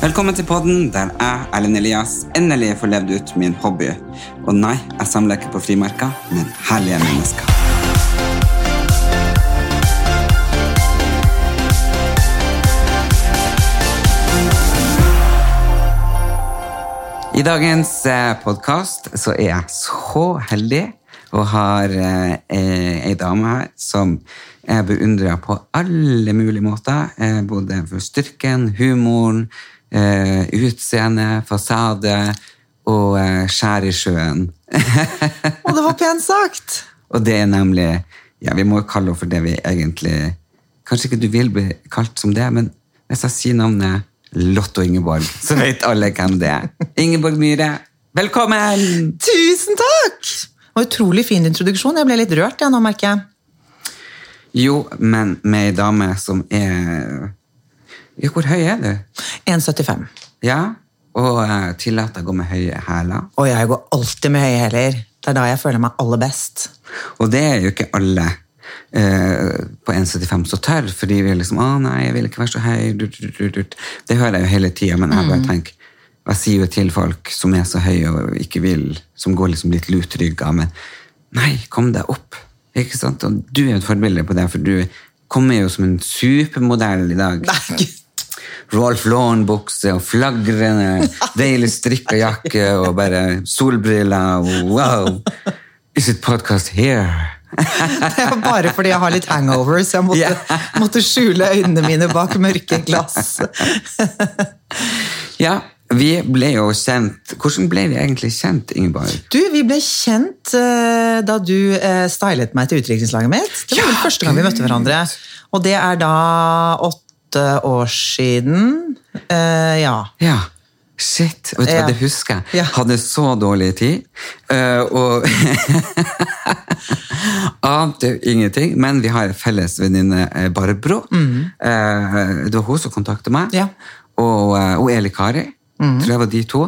Velkommen til podden der jeg, Erlend Elias, endelig får levd ut min hobby. Og nei, jeg samler ikke på frimerker, men herlige mennesker. I dagens podkast så er jeg så heldig og har eh, ei dame her som jeg beundrer på alle mulige måter. Eh, både for styrken, humoren, eh, utseende, fasade og eh, skjær i sjøen. Og det var pent sagt! og det er nemlig Ja, vi må jo kalle henne for det vi egentlig Kanskje ikke du vil bli kalt som det, men hvis jeg sier navnet Lotto Ingeborg, så vet alle hvem det er. Ingeborg Myhre, velkommen! Tusen takk! Var Utrolig fin introduksjon. Jeg ble litt rørt jeg nå, merker jeg. Jo, men med ei dame som er Ja, hvor høy er du? 1,75. Ja, og uh, tillater å gå med høye hæler. Og jeg går alltid med høye hæler. Det er da jeg føler meg aller best. Og det er jo ikke alle eh, på 1,75 så tør, for de vil liksom 'Å nei, jeg vil ikke være så høy'. Du, du, du. Det hører jeg jo hele tida, men jeg bare tenker Jeg sier jo til folk som er så høye og ikke vil, som går liksom litt lutrygga, men nei, kom deg opp. Ikke sant? Og du er jo et forbilde på det, for du kommer jo som en supermodell i dag. Nei, Gud. Rolf Lauren-bukse og flagrende, deilig strikka jakke og bare solbriller. Wow! Is it podcast here? Det var bare fordi jeg har litt hangover, så jeg måtte, yeah. måtte skjule øynene mine bak mørke glass. Ja, vi ble jo kjent Hvordan ble vi egentlig kjent, Ingeborg? Du, Vi ble kjent eh, da du eh, stylet meg til utdrikningslaget mitt. Det var vel Ja, første gang vi møtte hverandre. Og det er da åtte år siden. Eh, ja. Ja. Shit, vet du hva, det husker jeg. Ja. Hadde så dårlig tid. Uh, og ante ingenting. Men vi har en felles venninne, Barbro. Barbro. Uh, det var hun som kontaktet meg. Mm. Ja. Mm. Og, eh, og Eli Kari. Tror jeg var de to.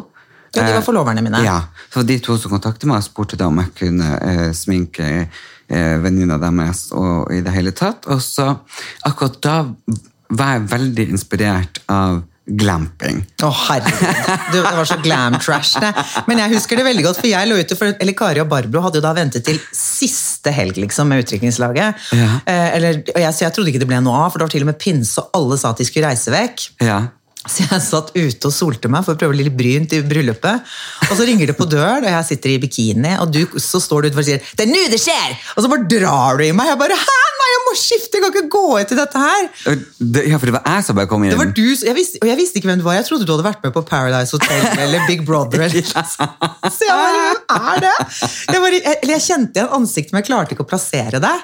Ja, de var Eh, forloverne mine. Ja, så de to som kontaktet meg og spurte da om jeg kunne eh, sminke eh, venninna deres og i det hele tatt. Og så akkurat da var jeg veldig inspirert av glamping. Å, herregud. Det var så glam trash, det. Men jeg husker det veldig godt, for jeg lå ute for eller Kari og Barbro hadde jo da ventet til siste helg liksom, med utdrikningslaget. Ja. Eh, så jeg trodde ikke det ble noe av, for det var til og med pinse, og alle sa at de skulle reise vekk. Ja. Så jeg satt ute og solte meg for å prøve å bli litt brynt i bryllupet. Og så ringer det på døren, og jeg sitter i bikini, og du, så står du utenfor og sier 'Det er nå det skjer!' Og så bare drar du i meg. Jeg bare 'Hæ, nei, jeg må skifte! Jeg kan ikke gå etter dette her'. Det- Ja, for det var jeg som bare kom inn. Det var du, jeg visste, og jeg visste ikke hvem du var. Jeg trodde du hadde vært med på Paradise Hotel eller Big Brother. Eller. Så jeg bare, hvem er det? Jeg, bare, jeg, jeg kjente igjen ansiktet, men jeg klarte ikke å plassere det.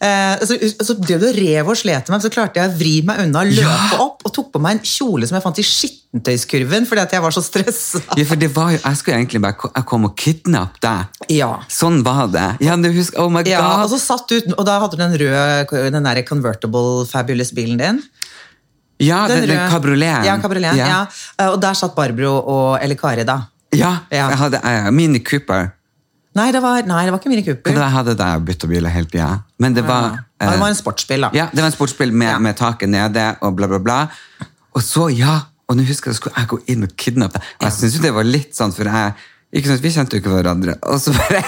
Eh, så, så drev du og rev og slet meg, så klarte jeg å vri meg unna, løpe opp og tok på meg en kjole som jeg fant i skittentøyskurven fordi at jeg var så stressa. Ja, for det var jo, Jeg skulle egentlig bare komme jeg kom og kidnappe deg. Ja. Sånn var det. Ja, du husker, oh my god. Ja, og så satt du og da hadde du den røde den der convertible fabulous-bilen din. ja, den, den kabrioleten. Ja, kabrioleten, ja. Ja. Og der satt Barbro og eller Kari, da. Ja, Ja. jeg hadde uh, Mini Cooper. Nei, det var, nei, det var ikke Mini Cooper. det jeg hadde jeg bytta bil helt, ja. Men det var Ja, det eh, var en sportsbil, da. Ja, det var en sportsbil med, Ja. med taket nede og bla, bla, bla. Og så, ja, og nå husker jeg, at jeg skulle gå inn og kidnappe deg. Jeg synes jo det var litt sånn, for jeg ikke sant, Vi kjente jo ikke hverandre. Og så bare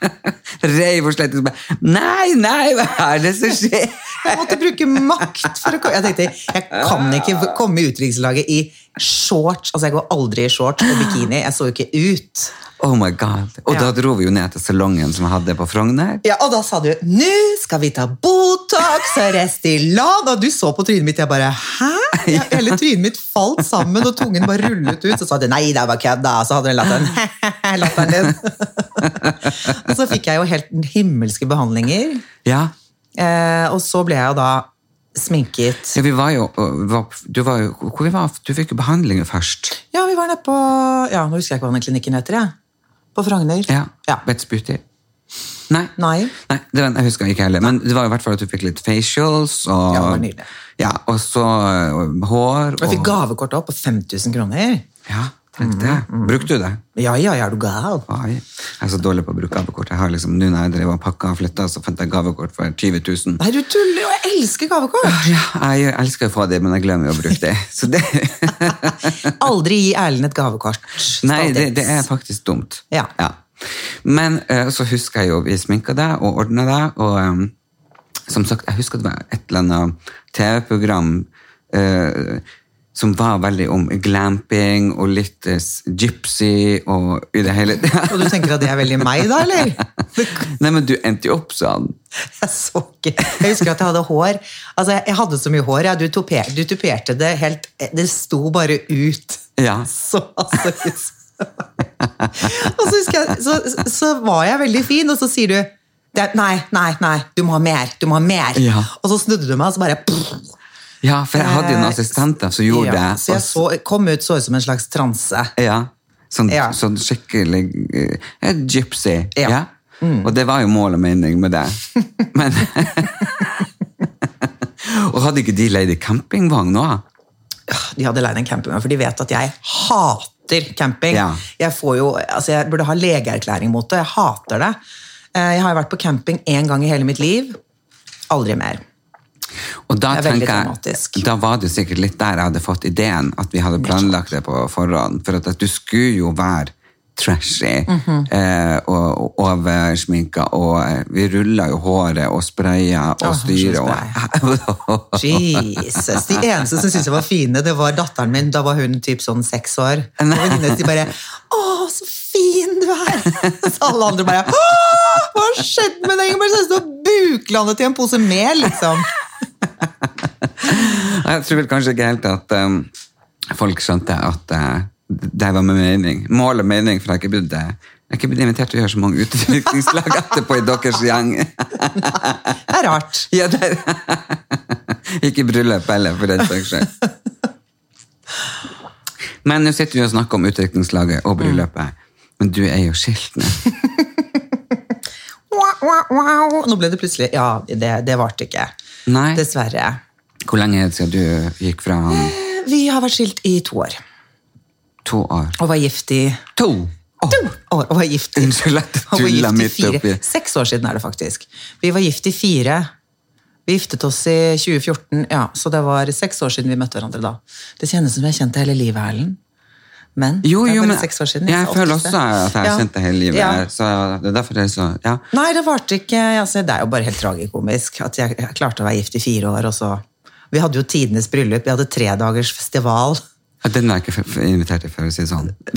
reiv og bare Nei, nei, hva er det som skjer? Jeg måtte bruke makt for å komme Jeg tenkte, jeg kan ikke komme i utenrikslaget i shorts. Altså, jeg går aldri i shorts og bikini. Jeg så jo ikke ut. Oh my god. Og Ja. da dro vi jo ned til salongen som jeg hadde på Frogner. Ja, Og da sa du 'nå skal vi ta Botox og Restylane', og du så på trynet mitt, jeg bare 'hæ?' Ja, hele trynet mitt falt sammen, og tungen bare rullet ut. Så sa du 'nei, det var kødd', da. Så hadde du latteren. latteren din. og så fikk jeg jo helt himmelske behandlinger. Ja. Eh, og så ble jeg jo da sminket. ja vi var jo, du var jo Hvor vi var Du fikk jo behandlinger først. Ja, vi var nede på Ja, nå husker jeg ikke hva den klinikken heter, jeg. På Frogner. Ja. Ja. Bets Beauty. Nei. Nei. Nei, det var, jeg husker ikke heller, men det var i hvert fall at du fikk litt facials og, Ja, det var nydelig. ja, og så og hår Og jeg fikk gavekort opp på 5000 kroner. ja, Tenkte jeg. Brukte du det? Ja, ja, ja, er du gal? Oi, jeg er så dårlig på å bruke gavekort. Jeg har liksom, Nå når jeg drev og pakka og flytta, så fant jeg gavekort for 20 000. Nei, du tuller jo! Jeg elsker gavekort! Ja, jeg elsker å få det, men jeg glemmer å bruke det. Så det Aldri gi Erlend et gavekort. Nei, det, det er faktisk dumt. Ja. Men eh, så husker jeg jo vi sminka deg og ordna deg, og em, som sagt, jeg husker det var et eller annet TV-program eh, som var veldig om glamping og litt eh, gypsy og i det hele Og du tenker at det er veldig meg, da, eller? Nei, men du endte jo opp sånn. Jeg så ikke. Jeg husker at jeg hadde hår. Altså, jeg hadde så mye hår. Ja. Du, tuper, du tuperte det helt Det sto bare ut. Ja. Så, altså, og så husker jeg, så, så var jeg veldig fin, og så sier du det, Nei, nei, nei, du må ha mer. Du må ha mer. Ja. Og så snudde du meg, og så bare pff, Ja, for jeg hadde jo noen Eh, assistenter som gjorde ja, det. Så jeg så, kom ut så ut som en slags transe. Ja, sånn, Ja. sånn skikkelig eh, gypsy. Ja. Mm. Og det var jo mål og mening med det. Men Og hadde ikke de leid campingvogn nå? De hadde leid en campingvogn, for de vet at jeg hater camping. Ja. Jeg, får jo, altså jeg burde ha legeerklæring mot det. Jeg hater det. Jeg har vært på camping én gang i hele mitt liv. Aldri mer. Og da, Det er veldig jeg, dramatisk. da var det sikkert litt der jeg hadde fått ideen, at vi hadde planlagt det på forhånd. For at, at du skulle jo være trashy Mhm. eh, og, og oversminka, og eh, vi rulla jo håret og spraya og oh, styra. Og, Jesus. De eneste som syntes jeg var fine, det var datteren min. Da var hun typ sånn seks år. Og venninnene de bare 'Å, så fin du er!' Så alle andre bare hva har skjedd med deg?' Bare sånn buklandet i en pose mel, liksom. Jeg tror vel kanskje ikke helt at um, folk skjønte at uh, det var med mening. Mål og mening, for jeg har ikke blitt, jeg er ikke blitt invitert til å gjøre så mange utviklingslag etterpå i deres gjeng. Det er rart. ja, det er, ikke bryllup heller, for den saks skyld. Men nå sitter vi og snakker om utviklingslaget og bryllupet. Men du er jo skilt nå. Wow, wow, wow. Nå ble det plutselig Ja, det, det varte ikke. Nei. Dessverre. Hvor lenge er det siden du gikk fra han? Vi har vært skilt i to år. To år. Og var gift i To! To år, og var gift i, Unnskyld at jeg tulla midt oppi. Seks år siden er det faktisk. Vi var gift i fire. Vi giftet oss i 2014, ja, så det var seks år siden vi møtte hverandre da. Det kjennes som vi har kjent det hele livet, Erlend. Men Jo, det er jo, bare men seks år siden. jeg jeg føler også at jeg har Ja. kjent det hele livet. Ja. Så det er derfor det er så Ja. Nei, det varte ikke. Altså, det er jo bare helt tragikomisk at jeg, jeg klarte å være gift i fire år, og så Vi hadde jo tidenes bryllup. Vi hadde tredagers festival. Ja, Den var jeg ikke invitert til, for å si det sånn.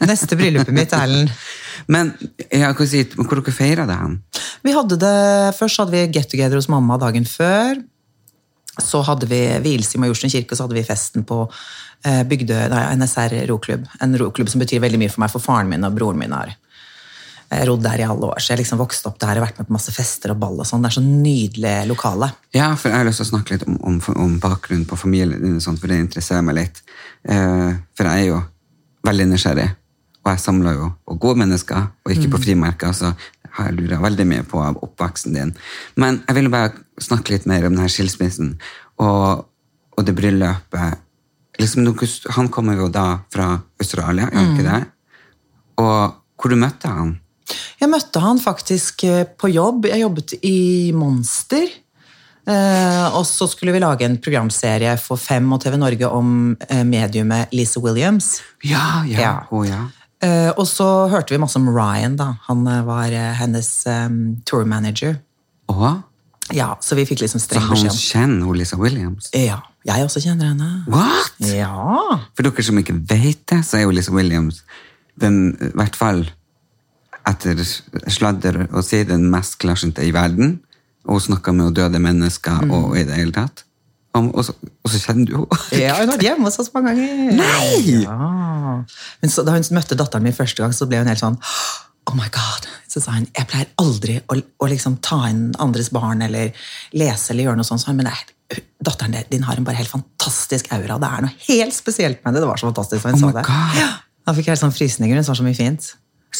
Det Neste bryllupet mitt, Erlend. Men jeg kan si, hvor dere feira det hen? Vi hadde det, Først hadde vi get together hos mamma dagen før. Så hadde vi vielse i Majorstuen kirke, og så hadde vi festen på eh, NSR roklubb. En roklubb som betyr veldig mye for meg, for faren min og broren min har eh, rodd der i alle år. Så jeg liksom vokste opp der og vært med på masse fester og ball og sånn. Det er så nydelig lokale. Ja, for jeg har lyst til å snakke litt om, om, om bakgrunnen på familien din, for det interesserer meg litt. Eh, for jeg er jo veldig nysgjerrig, og jeg samler jo på gode mennesker, og ikke på frimerker, så har luret veldig mye på av oppveksten din. Men jeg ville bare snakke litt mer om denne skilsmissen, og, og det bryllupet. Liksom, han kommer jo da fra Australia, gjør han ikke det? Og hvor du møtte han? Jeg møtte han faktisk eh, på jobb. Jeg jobbet i Monster. Eh, og så skulle vi lage en programserie for Fem og TV Norge om eh, mediumet Lisa Williams. Ja, ja, Ja. Oh, ja. Eh, og så hørte vi masse om Ryan, da. Han eh, var eh, hennes um, tour manager. Åh? Ja, Så vi fikk liksom streng beskjed. Så han kjenner Lisa Williams? Ja, jeg også kjenner henne. What? Ja. For dere som ikke vet det, så er jo Lisa Williams den, i hvert fall etter sladder å si, den mest klarsynte i verden. Og hun snakker med døde mennesker Mm. og i det hele tatt. Og, så, og så kjenner du henne. Ja, hun har vært hjemme hos oss mange ganger. Nei! Ja. Men så, da hun møtte datteren min første gang, så ble hun helt sånn Oh my god. Så sa hun jeg pleier aldri å, å liksom ta inn andres barn eller lese eller gjøre noe sånt. Så hun, men nei, datteren din har en bare helt fantastisk aura. Det er noe helt spesielt med det. Det var så fantastisk da hun Oh sa my det. God. Ja, da fikk jeg helt sånn frysninger. Hun sa så mye fint.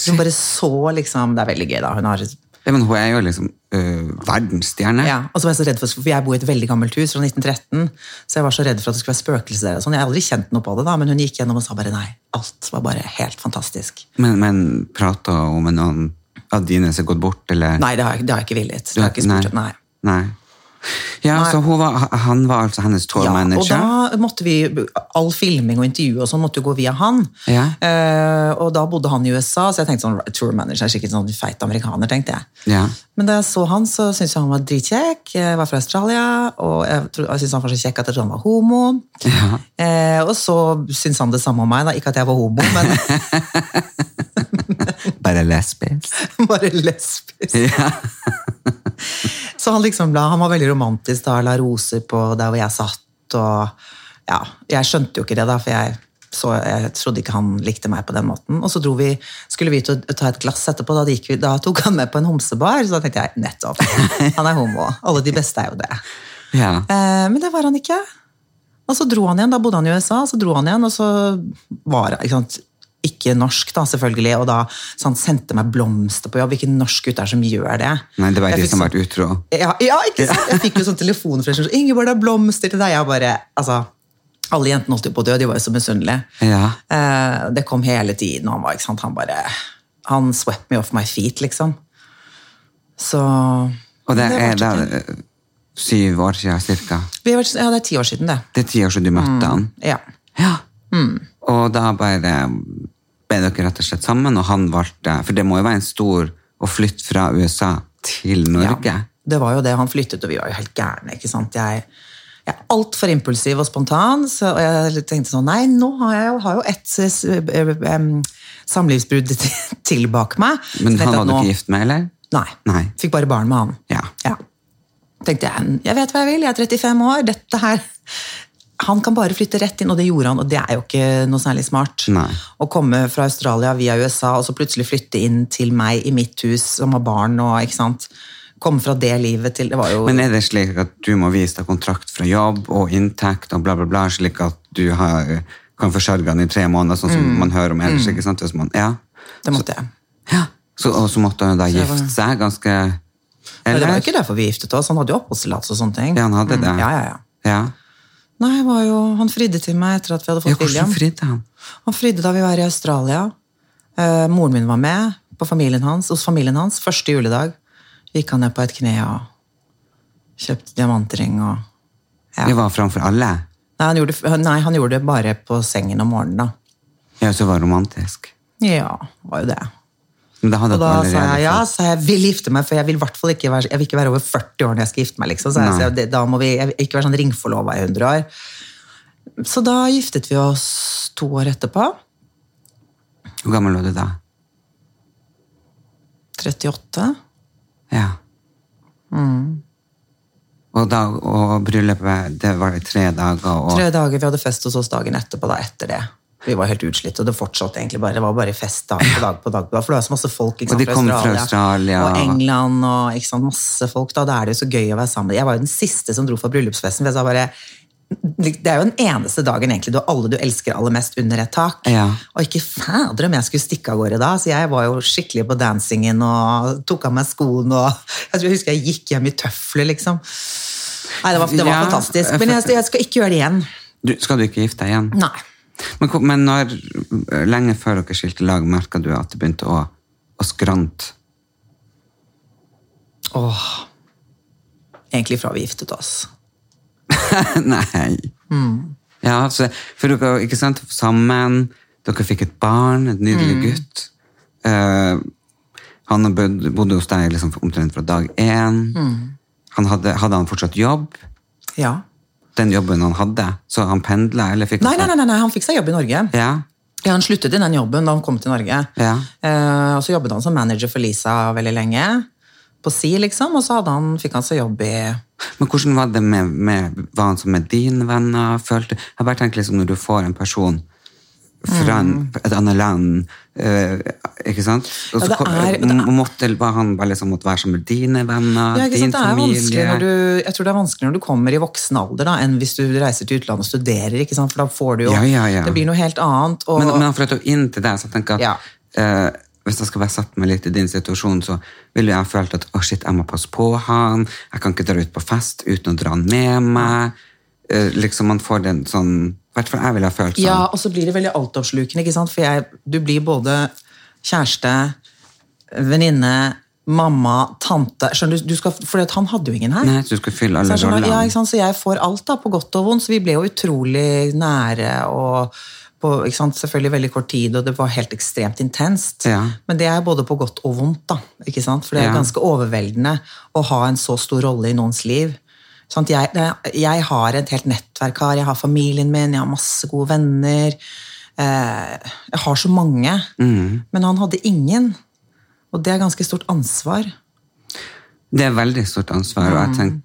Hun bare så liksom Det er veldig gøy, da. Hun har Ja, men hun er jo liksom øh, verdensstjerne. Ja, og så var jeg så redd for, for jeg bor i et veldig gammelt hus fra 1913, så jeg var så redd for at det skulle være spøkelser der. og sånn. Jeg har aldri kjent noe på det, da, men hun gikk gjennom og sa bare nei. Alt var bare helt fantastisk. Men, men prata hun med noen av dine som har gått bort, eller? Nei, det har jeg, det har jeg ikke villet. Det har jeg ikke spurt, nei. Nei. Ja, Nei. så var, han var altså hennes tour Ja, og da måtte vi, all filming og intervju og sånn måtte jo gå via han. Ja. Uh, og da bodde han i USA, så jeg tenkte sånn, tour manager er sikkert sånn feit amerikaner, tenkte jeg. Ja. Men da jeg så han, så syntes jeg han var dritkjekk. Jeg var fra Australia, og jeg, jeg syntes han var så kjekk at jeg trodde han var homo. Ja. Uh, og så syntes han det samme om meg, da. ikke at jeg var homo, men Bare lesbisk? bare lesbisk. Ja. Så han liksom la, han var veldig romantisk da, la roser på der hvor jeg satt, og ja, jeg skjønte jo ikke det da, for jeg, så, jeg trodde ikke han likte meg på den måten. Og så dro vi, skulle vi ut og ta et glass etterpå, da, vi, da tok han med på en homsebar, så da tenkte jeg, nettopp, han er homo. Alle de beste er jo det. ja. Eh, men det var han ikke. Og så dro han igjen, da bodde han i USA, så dro han igjen, og så var det, ikke norsk da, selvfølgelig, og da så han sendte meg blomster på jobb. Hvilken norsk gutt er som gjør det? Nei, det var Jeg de som sånn- har vært utro. ja, ja, ikke sant? Jeg fikk jo sånn telefon fra sånn, Ingeborg, det er blomster til deg. Jeg bare, altså, Alle jentene holdt jo på å dø, de var jo så misunnelige. Ja. Eh, det kom hele tiden, og han var, ikke sant, han bare Han swept me off my feet, liksom. Så Og det det er da øh, syv år siden cirka. Vi har vært, ja, det er ti år siden, det. Det er ti år siden du møtte han. Ja. Ja. Og da bare ble dere rett og slett sammen, og han valgte For det må jo være en stor å flytte fra USA til Norge. Ja, det var jo det. Han flyttet, og vi var jo helt gærne. ikke sant? Jeg, jeg er altfor impulsiv og spontan, så og jeg tenkte sånn Nei, nå har jeg jo, har jo ett eh, samlivsbrudd til bak meg. Men han var du ikke gift med, eller? Nei. Nei. Fikk bare barn med han. Ja. Ja. Tenkte jeg, jeg vet hva jeg vil, jeg er 35 år, dette her Han kan bare flytte rett inn, og det gjorde han, og det er jo ikke noe særlig smart. Nei. Å komme fra Australia via USA, og så plutselig flytte inn til meg i mitt hus som har barn og ikke sant. Komme fra det livet til Det var jo Men er det slik at du må vise deg kontrakt fra jobb og inntekt og bla, bla, bla, slik at du har, kan forsørge han i tre måneder, sånn som Mm. man hører om ellers? ikke sant? Man, ja. Det måtte jeg. ja. Så, og så måtte han da gifte seg ganske Men det var jo ikke derfor vi giftet oss. Han hadde jo oppholdstillatelse og sånne ting. Ja, han hadde det. Mm, ja, ja, ja. Ja. Nei, jo, han fridde til meg etter at vi hadde ja fått William. hvordan fridde han? Han fridde da vi var i Australia. Eh, moren min var med på familien hans, hos familien hans. Første juledag gikk han ned på et kne og kjøpte diamantring. Og, ja. Det var framfor alle? nei, han gjorde, nei, han gjorde det bare på sengen om morgenen. da. Ja, så var det romantisk. Ja, var jo det. Og da sa jeg ja, så jeg vil gifte meg, for jeg vil ikke være, jeg vil ikke være over 40 år når jeg skal gifte meg. liksom. Så jeg, så da må vi ikke være sånn ringforlova i 100 år. Så da giftet vi oss to år etterpå. Hvor gammel var du da? 38. Ja. Mm. Og, da, og bryllupet, det var i tre dager, og Tre dager vi hadde fest hos oss dagen etterpå. da, etter det. Vi var helt utslitt, og det fortsatte egentlig bare. Det var bare fest dag på dag på dag. på dag, For det var så masse folk sant, de kom fra Australia. og England og ikke sant, masse folk. Da, da er det jo så gøy å være sammen. Jeg var jo den siste som dro fra bryllupsfesten. for jeg sa bare, Det er jo den eneste dagen egentlig du har alle du elsker aller mest under et tak. Ja. Og ikke fader om jeg skulle stikke av gårde da. Så jeg var jo skikkelig på dancingen og tok av meg skoene. og jeg husker jeg gikk hjem i tøfler, liksom. Nei, Det var, det var Ja, fantastisk. Men jeg, jeg skal ikke gjøre det igjen. du, Skal du ikke gifte deg igjen? Nei. Men, men når, lenge før dere skilte lag, merka du at det begynte å, å skrante? Åh. Egentlig fra vi giftet oss. Nei. Mm. Ja, så, for dere ikke sant, sammen, dere fikk et barn, et nydelig Mm. gutt. Uh, han bodde, bodde hos deg liksom omtrent fra dag én. Mm. Han hadde, hadde han fortsatt jobb? Ja. Den jobben han hadde? Så han pendla, eller fikk Nei, nei, nei, nei, han fikk seg jobb i Norge. Ja, Ja, Han sluttet i den jobben da han kom til Norge. Ja. Eh, og Så jobbet han som manager for Lisa veldig lenge. På si, liksom. Og så han, fikk han seg jobb i Men hvordan var det med, med Var han som med dine venner? Følte, jeg bare tenker liksom når du får en person fra en, et annet land Uh, Ikke sant? Og så ja, måtte var han bare liksom måtte være sammen med dine venner, Ja, din familie du, jeg tror det er vanskelig når du kommer i voksen alder da, enn hvis du reiser til utlandet og studerer. ikke sant? For da får du jo Ja, ja, ja. Det blir noe helt annet. Og, Men, men han flytta jo inn til deg, så jeg tenker at eh, hvis jeg skal være satt meg litt i din situasjon, så ville jeg følt at å shit, jeg må passe på han, jeg kan ikke dra ut på fest uten å dra han med meg. Uh, liksom Man får den sånn hvert fall jeg ville ha følt sånn. Ja, og så blir det veldig altoppslukende, ikke sant? For jeg, du blir både kjæreste, venninne, mamma, tante skjønner du, du skal, For han hadde jo ingen her. Nei, så du skal fylle alle rollene. ja, ikke sant? så jeg får alt da, på godt og vondt, så vi ble jo utrolig nære og på ikke sant? selvfølgelig veldig kort tid, og det var helt ekstremt intenst. Ja. Men det er både på godt og vondt, da. ikke sant? For det er Ja. ganske overveldende å ha en så stor rolle i noens liv. Sant? Jeg, jeg har et helt nettverk her, jeg har familien min, jeg har masse gode venner. Eh, jeg har så mange, Mm. men han hadde ingen. Og det er ganske stort ansvar. Det er veldig stort ansvar. og jeg tenker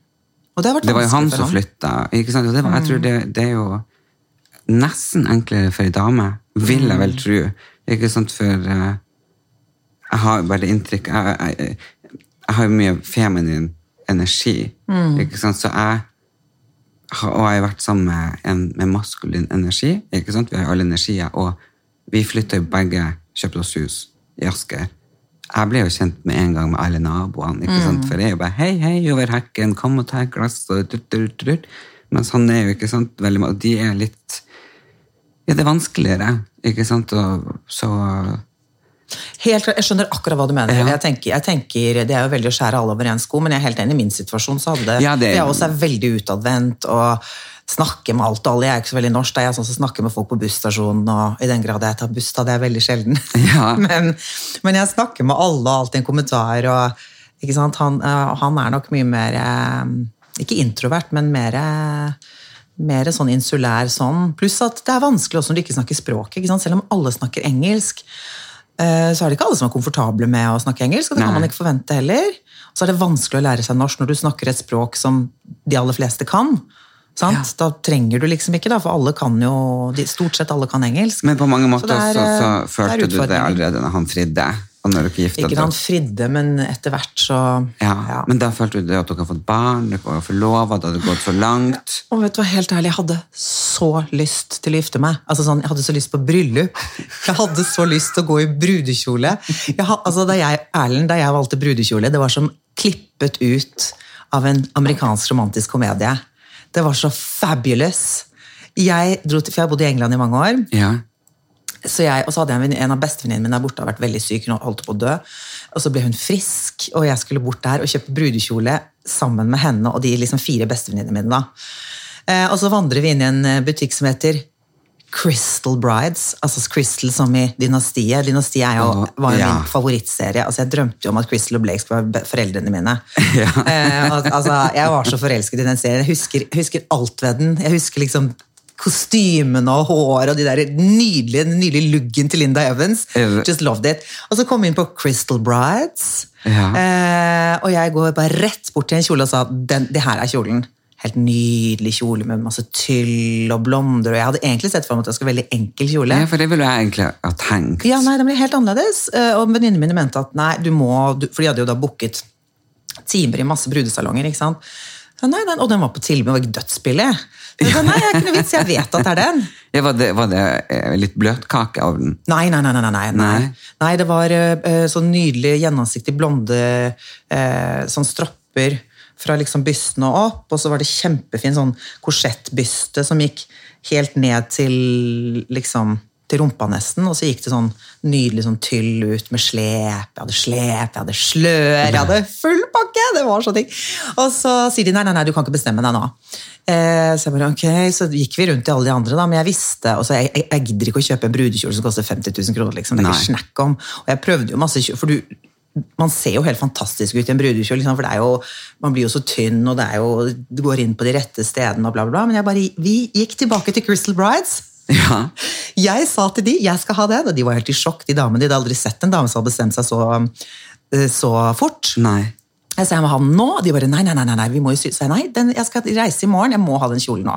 Og det Det var jo han som flytta. Ikke sant? Og det var, jeg tror det, det er jo nesten enklere for ei dame, vil jeg vel tro. Ikke sant, for uh, jeg har jo bare inntrykk Jeg, jeg, jeg har mye feminin energi, ikke sant, så jeg har, og jeg har vært sammen med en med maskulin energi. ikke sant, Vi har alle energier, og vi flytta jo begge, kjøpte oss hus i Asker. Jeg ble jo kjent med en gang med alle naboene. ikke sant? For jeg er jo bare 'hei, hei, over hekken, kom og ta et glass', og dut, dut, dut. Mens han er jo ikke sant, veldig, og De er litt Ja, det er vanskeligere, ikke sant? Og så Helt, jeg skjønner akkurat hva du mener. Ja. Jeg, tenker, jeg tenker, Det er jo veldig å skjære alle over én sko, men jeg er helt enig i min situasjon. så hadde Ja, det er- Jeg også er veldig utadvendt og snakker med alt og alle. Jeg er ikke så veldig norsk. Da er jeg sånn som snakker med folk på busstasjonen, og i den grad jeg tar buss, da det er veldig sjelden. Ja. men, men jeg snakker med alle og alltid en kommentar. og ikke sant? Han, eh, han er nok mye mer eh, Ikke introvert, men mer eh, mer sånn insulær sånn. Pluss at det er vanskelig også når du ikke snakker språket. Ikke? Selv om alle snakker engelsk, så er det ikke alle som er komfortable med å snakke engelsk. og det kan Nei. man ikke forvente heller. Og så er det vanskelig å lære seg norsk når du snakker et språk som de aller fleste kan. Sant? Da trenger du liksom ikke, da, for alle kan jo, stort sett alle kan engelsk. Men på mange måter så, er, så, så, eh, følte du det allerede når han fridde. Og når dere gifta Ikke han fridde, men etter hvert så Ja, Men da følte du det at dere har fått barn, dere var forlova, det hadde gått for langt. Og vet du hva, helt ærlig, jeg hadde så lyst til å gifte meg. Altså sånn, Jeg hadde så lyst på bryllup. Jeg hadde så lyst til å gå i brudekjole. Jeg, altså, da jeg, Erlend, da jeg valgte brudekjole, det var som klippet ut av en amerikansk romantisk komedie. Det var så fabulous. Jeg dro til, for jeg bodde i England i mange år. Ja. Så jeg, og så hadde jeg en, en av bestevenninnene mine der borte, har vært veldig syk, hun holdt på å dø. Og så ble hun frisk, og jeg skulle bort der og kjøpe brudekjole sammen med henne og de liksom fire bestevenninnene mine. da. Eh, og så vandrer vi inn i en eh, butikk som heter Crystal Brides. Altså Crystal som i Dynastiet. Dynastiet er jo, var jo ja. min favorittserie. Altså Jeg drømte jo om at Crystal og Blake skulle være foreldrene mine. Ja. Eh, og, altså, jeg var så forelsket i den serien. Jeg husker, husker alt ved den. Jeg husker liksom kostymene og håret og de der nydelige, nydelige luggen til Linda Evans. Just loved it. Og så kom vi inn på Crystal Brides, Ja. eh, og jeg går bare rett bort til en kjole og sa den, det her er kjolen. Helt nydelig kjole med masse tyll og blonder. Og jeg hadde egentlig sett for meg at det skulle være veldig enkel kjole. ja, for det ville jeg egentlig ha tenkt. Ja, nei, den ble helt annerledes. Eh, Og venninnene mine mente at nei, du må For de hadde jo da booket timer i masse brudesalonger. ikke sant? Nei, den, og den var på tilbud, den var ikke dødsbillig. Nei, jeg er ikke noe vits, jeg vet at det er den. Ja, var, det, var det eh, litt bløtkake av den? Nei, nei. nei, nei, nei. Nei. nei det var uh, sånn nydelig gjennomsiktig blonde uh, sånn stropper fra liksom bysten og opp, og så var det kjempefin sånn korsettbyste som gikk helt ned til liksom til rumpa nesten, og så gikk det sånn nydelig sånn tyll ut med slep. Jeg hadde slep, jeg hadde slør, jeg hadde full pakke! Det var sånn ting Og så sier de nei, nei, nei, du kan ikke bestemme deg nå. Eh, så jeg bare, ok, så gikk vi rundt til alle de andre, da, men jeg visste og så jeg, jeg, jeg gidder ikke å kjøpe en brudekjole som koster 50 000 kroner. liksom, det er ikke snakk om. Og jeg prøvde jo masse for du, man ser jo helt fantastisk ut i en brudekjole, liksom, for det jo, man blir jo så tynn, og det er jo, du går inn på de rette stedene, og bla, bla, bla. Men jeg bare, vi gikk tilbake til Crystal Brides. Ja. Jeg sa til de, jeg skal ha den, og de var helt i sjokk. De damene, de hadde aldri sett en dame som hadde bestemt seg så, eh, så fort. Nei. Jeg sa jeg må ha den nå, og de bare nei, nei, nei, nei, vi må jo sy. Så jeg, nei, den, jeg skal reise i morgen, jeg må ha den kjolen nå.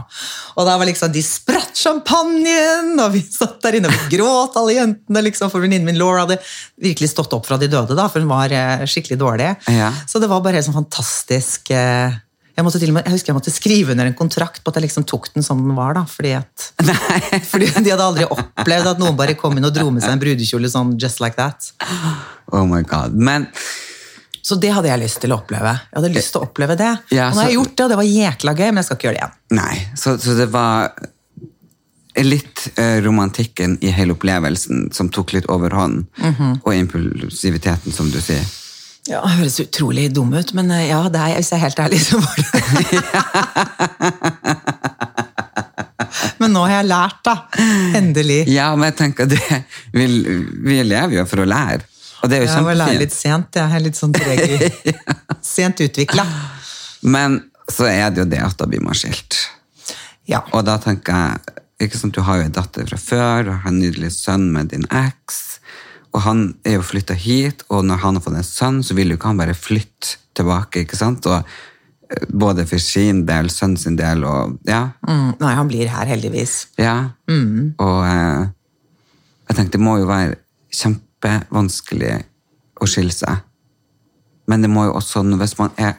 Og da var liksom, de spratt champagnen, og vi satt der inne og gråt alle jentene, liksom, for venninnen min Laura hadde virkelig stått opp fra de døde, da, for hun var eh, skikkelig dårlig. Ja. Så det var bare helt sånn fantastisk eh, Jeg, måtte til og med, jeg husker jeg måtte skrive under en kontrakt på at jeg liksom tok den som den var. da, fordi, at, fordi de hadde aldri opplevd at noen bare kom inn og dro med seg en brudekjole sånn just like that. Oh my god. Men Så det hadde jeg lyst til å oppleve. Jeg hadde lyst til å oppleve det. Ja, og nå har jeg så- gjort det, og det var jækla gøy, men jeg skal ikke gjøre det igjen. Nei, så, så det var litt eh, romantikken i hele opplevelsen som tok litt overhånd, og impulsiviteten, som du sier. Ja, Det høres utrolig dum ut, men eh, ja, det er, hvis jeg er helt ærlig, så var det Men nå har jeg lært, da. Endelig. Ja, men jeg tenker det, vi, vi lever jo for å lære, og det er jo Jeg må lære litt sent. Jeg er litt sånn treg. Sent utvikla. Men så er det jo det at da blir man skilt. Ja. Og da tenker jeg, ikke sant, du har jo en datter fra før, og har en nydelig sønn med din eks, og han er jo flyttet hit, og når han har fått en sønn, så vil jo ikke han bare flytte tilbake, ikke sant? Og eh, både for sin del, sønnen sin del, og ja, Mm, nei, han blir her, heldigvis. ja. Og eh, jeg tenkte det må jo være kjempevanskelig å skille seg. Men det må jo også, hvis man er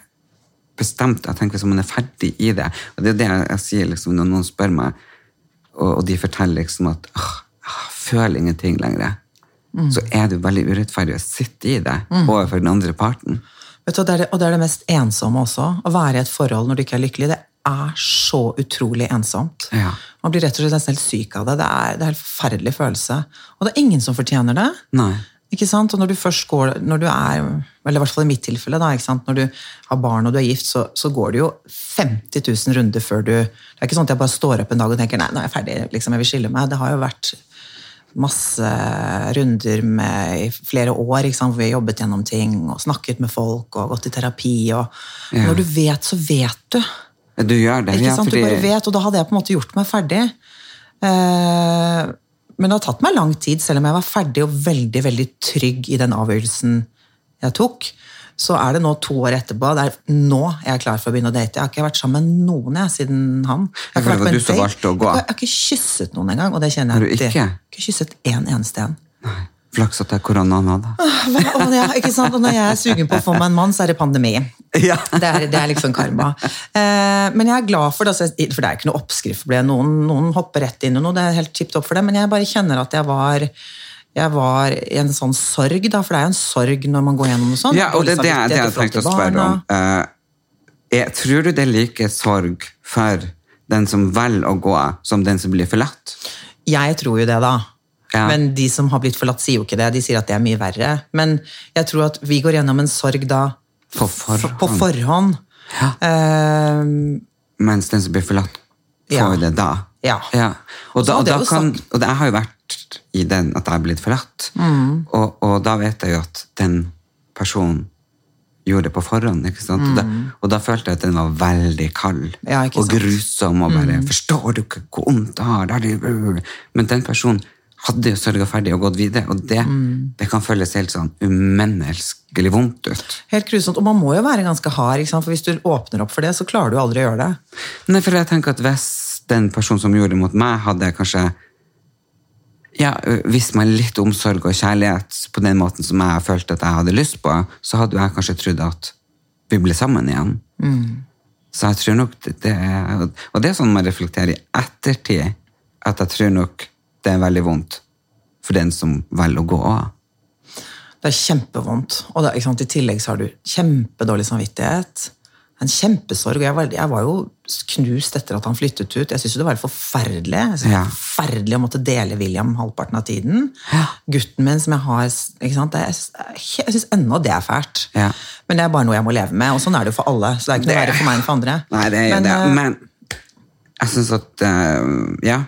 bestemt, jeg tenker hvis man er ferdig i det, og det er det jeg sier liksom, når noen spør meg, og, og de forteller liksom at «Åh, jeg føler ingenting lenger, så er det jo veldig urettferdig å sitte i det overfor den andre parten. Du, og det er det, og det er det mest ensomme også. Å være i et forhold når du ikke er lykkelig. Det er så utrolig ensomt. Ja. Man blir rett og slett nesten helt syk av det. Det er, det er en forferdelig følelse. Og det er ingen som fortjener det. Nei. Ikke sant? Og når du først går, når du er, eller i hvert fall i mitt tilfelle, da, når du har barn og du er gift, så, så går det jo 50 000 runder før du Det er ikke sånn at jeg bare står opp en dag og tenker nei, nå er jeg ferdig, liksom, jeg vil skille meg. Det har jo vært masse runder med, i flere år hvor vi har jobbet gjennom ting og snakket med folk og gått i terapi. Og, Ja. Når du vet, så vet du. Du gjør det, Ikke ja, sant? fordi... Du bare vet, og da hadde jeg på en måte gjort meg ferdig. Eh, men det har tatt meg lang tid, selv om jeg var ferdig og veldig veldig trygg i den avgjørelsen jeg tok. Så er det nå to år etterpå. Det er nå jeg er klar for å begynne å date. Jeg har ikke vært sammen med noen jeg, siden han. Jeg har. Jeg har, jeg har ikke kysset noen engang. Og det kjenner Har jeg du ikke? Jeg har ikke kysset én eneste en. Nei, flaks at det er koronaen hadde. da. og ja, ikke sant? Og når jeg er sugen på å få meg en mann, så er det pandemi. Ja. Det er, det er liksom karma. Eh, men jeg er glad for det, altså, for det er ikke noe oppskrift. Noen, noen hopper rett inn i noe, det er helt tipp topp for det, men jeg bare kjenner at jeg var jeg var i en sånn sorg, da, for det er jo en sorg når man går gjennom noe sånt. Ja, og det det, er det jeg tenkte å spørre om. Eh, jeg, tror du det er like sorg for den som velger å gå, som den som blir forlatt? Jeg tror jo det, da. Ja. Men de som har blitt forlatt, sier jo ikke det. De sier at det er mye verre. Men jeg tror at vi går gjennom en sorg da På forhånd. på forhånd. Ja. Uh, Mens den som blir forlatt, får Ja. det da. Ja. Og, Og da, og, da kan, og jeg har jo vært i den at jeg er blitt forlatt. Mm. Og, og da vet jeg jo at den personen gjorde det på forhånd. ikke sant? Og, da, og da følte jeg at den var veldig kald Mm. Ja, og? Mm. grusom. og bare, 'Forstår du ikke hvor vondt det har?' Men den personen hadde jo sørga ferdig og gått videre, og det, Mm. det kan føles helt sånn umenneskelig vondt ut. Helt grusomt. Og man må jo være ganske hard, for hvis du åpner opp for det, så klarer du aldri å gjøre det. Nei, for jeg tenker at hvis den personen som gjorde det mot meg, hadde kanskje ja, Hvis man litt omsorg og kjærlighet på den måten som jeg følte at jeg hadde lyst på, så hadde jeg kanskje trodd at vi ble sammen igjen. Så jeg tror nok det, er Og det er sånn man reflekterer i ettertid, at jeg tror nok det er veldig vondt for den som velger å gå av. Det er kjempevondt. Og det, i tillegg så har du kjempedårlig samvittighet. En kjempesorg. Jeg var, jeg var jo knust etter at han flyttet ut. Jeg syntes jo det var helt forferdelig. Det Ja. var forferdelig å måtte dele William halvparten av tiden. Gutten min som jeg har ikke sant? Det jeg syns ennå det er fælt. Ja. Men det er bare noe jeg må leve med, og sånn er det jo for alle. Så det er ikke noe Det- verre for meg enn for andre. Nei, det er Men, det. eh, Men jeg syns at uh, Ja.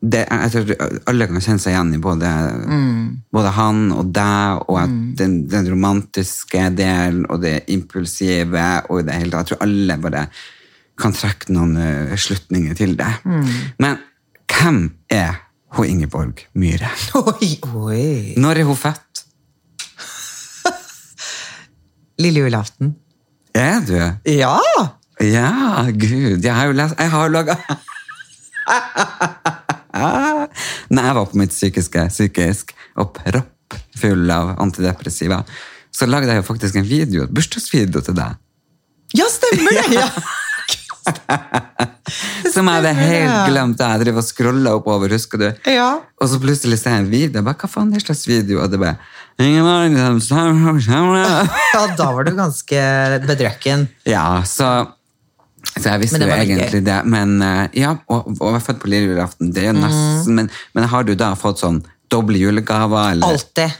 Det, jeg tror alle kan kjenne seg igjen i både, Mm. både han og deg, og at den, den romantiske delen og det impulsive og det hele tatt. Jeg tror alle bare kan trekke noen uh, slutninger til det. Mm. Men hvem er hun Ingeborg Myhre? Oi, oi. Når er hun født? Lille julaften. Er du? Ja! Ja, gud. Jeg har jo lest Jeg har laga Når jeg var på mitt psykiske psykisk og proppfull av antidepressiva, så lagde jeg jo faktisk en video, bursdagsvideo til deg. Ja, stemmer det! Ja. Som jeg hadde helt glemt. Jeg driver og scrolla oppover, husker du? Ja. Og så plutselig ser jeg en video. Jeg bare, Hva faen er slags video? Og det bare «Ingen mann som- ja, da var du ganske bedrøkken. Ja, så, så jeg visste jo egentlig det. Men eh, ja, og, og jeg er født på lille julaften. Det er nesten, Mm. men, men har du da fått sånn doble julegaver? Eller? Alltid.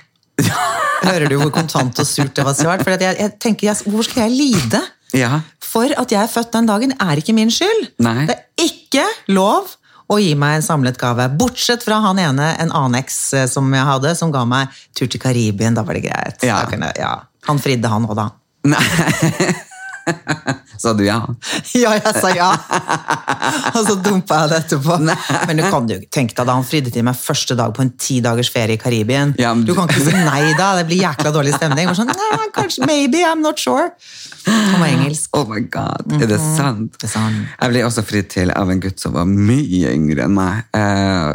Hører du hvor kontant og surt det var svart? For jeg, jeg tenker, jeg, Hvorfor skal jeg lide? Ja. For at jeg er født den dagen, er ikke min skyld. Nei. Det er ikke lov å gi meg en samlet gave. Bortsett fra han ene, en annen eks eh, som jeg hadde, som ga meg tur til Karibien. Da var det greit. Ja. Kunne, ja. Han fridde, han òg, da. Nei. Sa du ja? Ja, jeg sa ja! Og så dumpa jeg det etterpå. Men du kan jo tenke deg da han fridde til meg første dag på en ti dagers ferie i Karibien. Ja, men Du kan ikke si nei da, det blir jækla dårlig stemning. Sånn, nei, kanskje, maybe, I'm not sure. Han var engelsk. Oh my god, er det sant? Det sa han. Jeg ble også fridd til av en gutt som var mye yngre enn meg. Eh,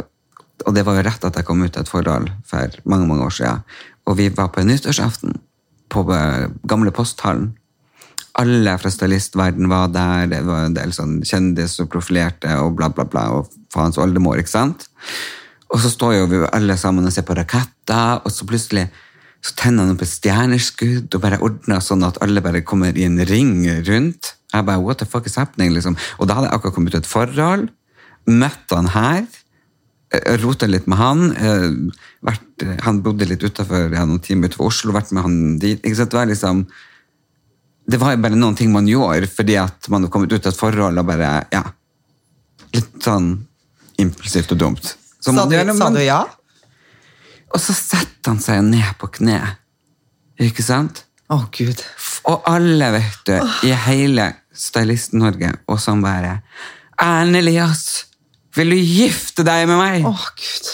og det var jo rett at jeg kom ut av et forhold for mange mange år siden. Og vi var på en nyttårsaften på eh, gamle posthallen. Alle fra stylistverden var der, det var en del sånn kjendis og profilerte og bla, bla, bla, og faens oldemor, ikke sant? Og så står jo vi alle sammen og ser på raketter, og så plutselig så tenner han opp et stjerneskudd og bare ordner sånn at alle bare kommer i en ring rundt. Jeg bare, what the fuck is happening, liksom? Og da hadde jeg akkurat kommet ut et forhold, møtte han her, eh, rota litt med han, eh, vært, eh, han bodde litt utenfor, ja, noen timer utenfor Oslo, vært med han dit, ikke sant? Det var liksom, det var jo bare noen ting man gjorde, fordi at man hadde kommet ut av et forhold og bare, ja, litt sånn impulsivt og dumt. Så Sa man du, det, sa du ja? Og så setter han seg ned på kne, ikke sant? Å, Gud. Og alle, vet du, i hele Stylist-Norge, og sånn bare Erlend Elias, vil du gifte deg med meg? Å, Gud.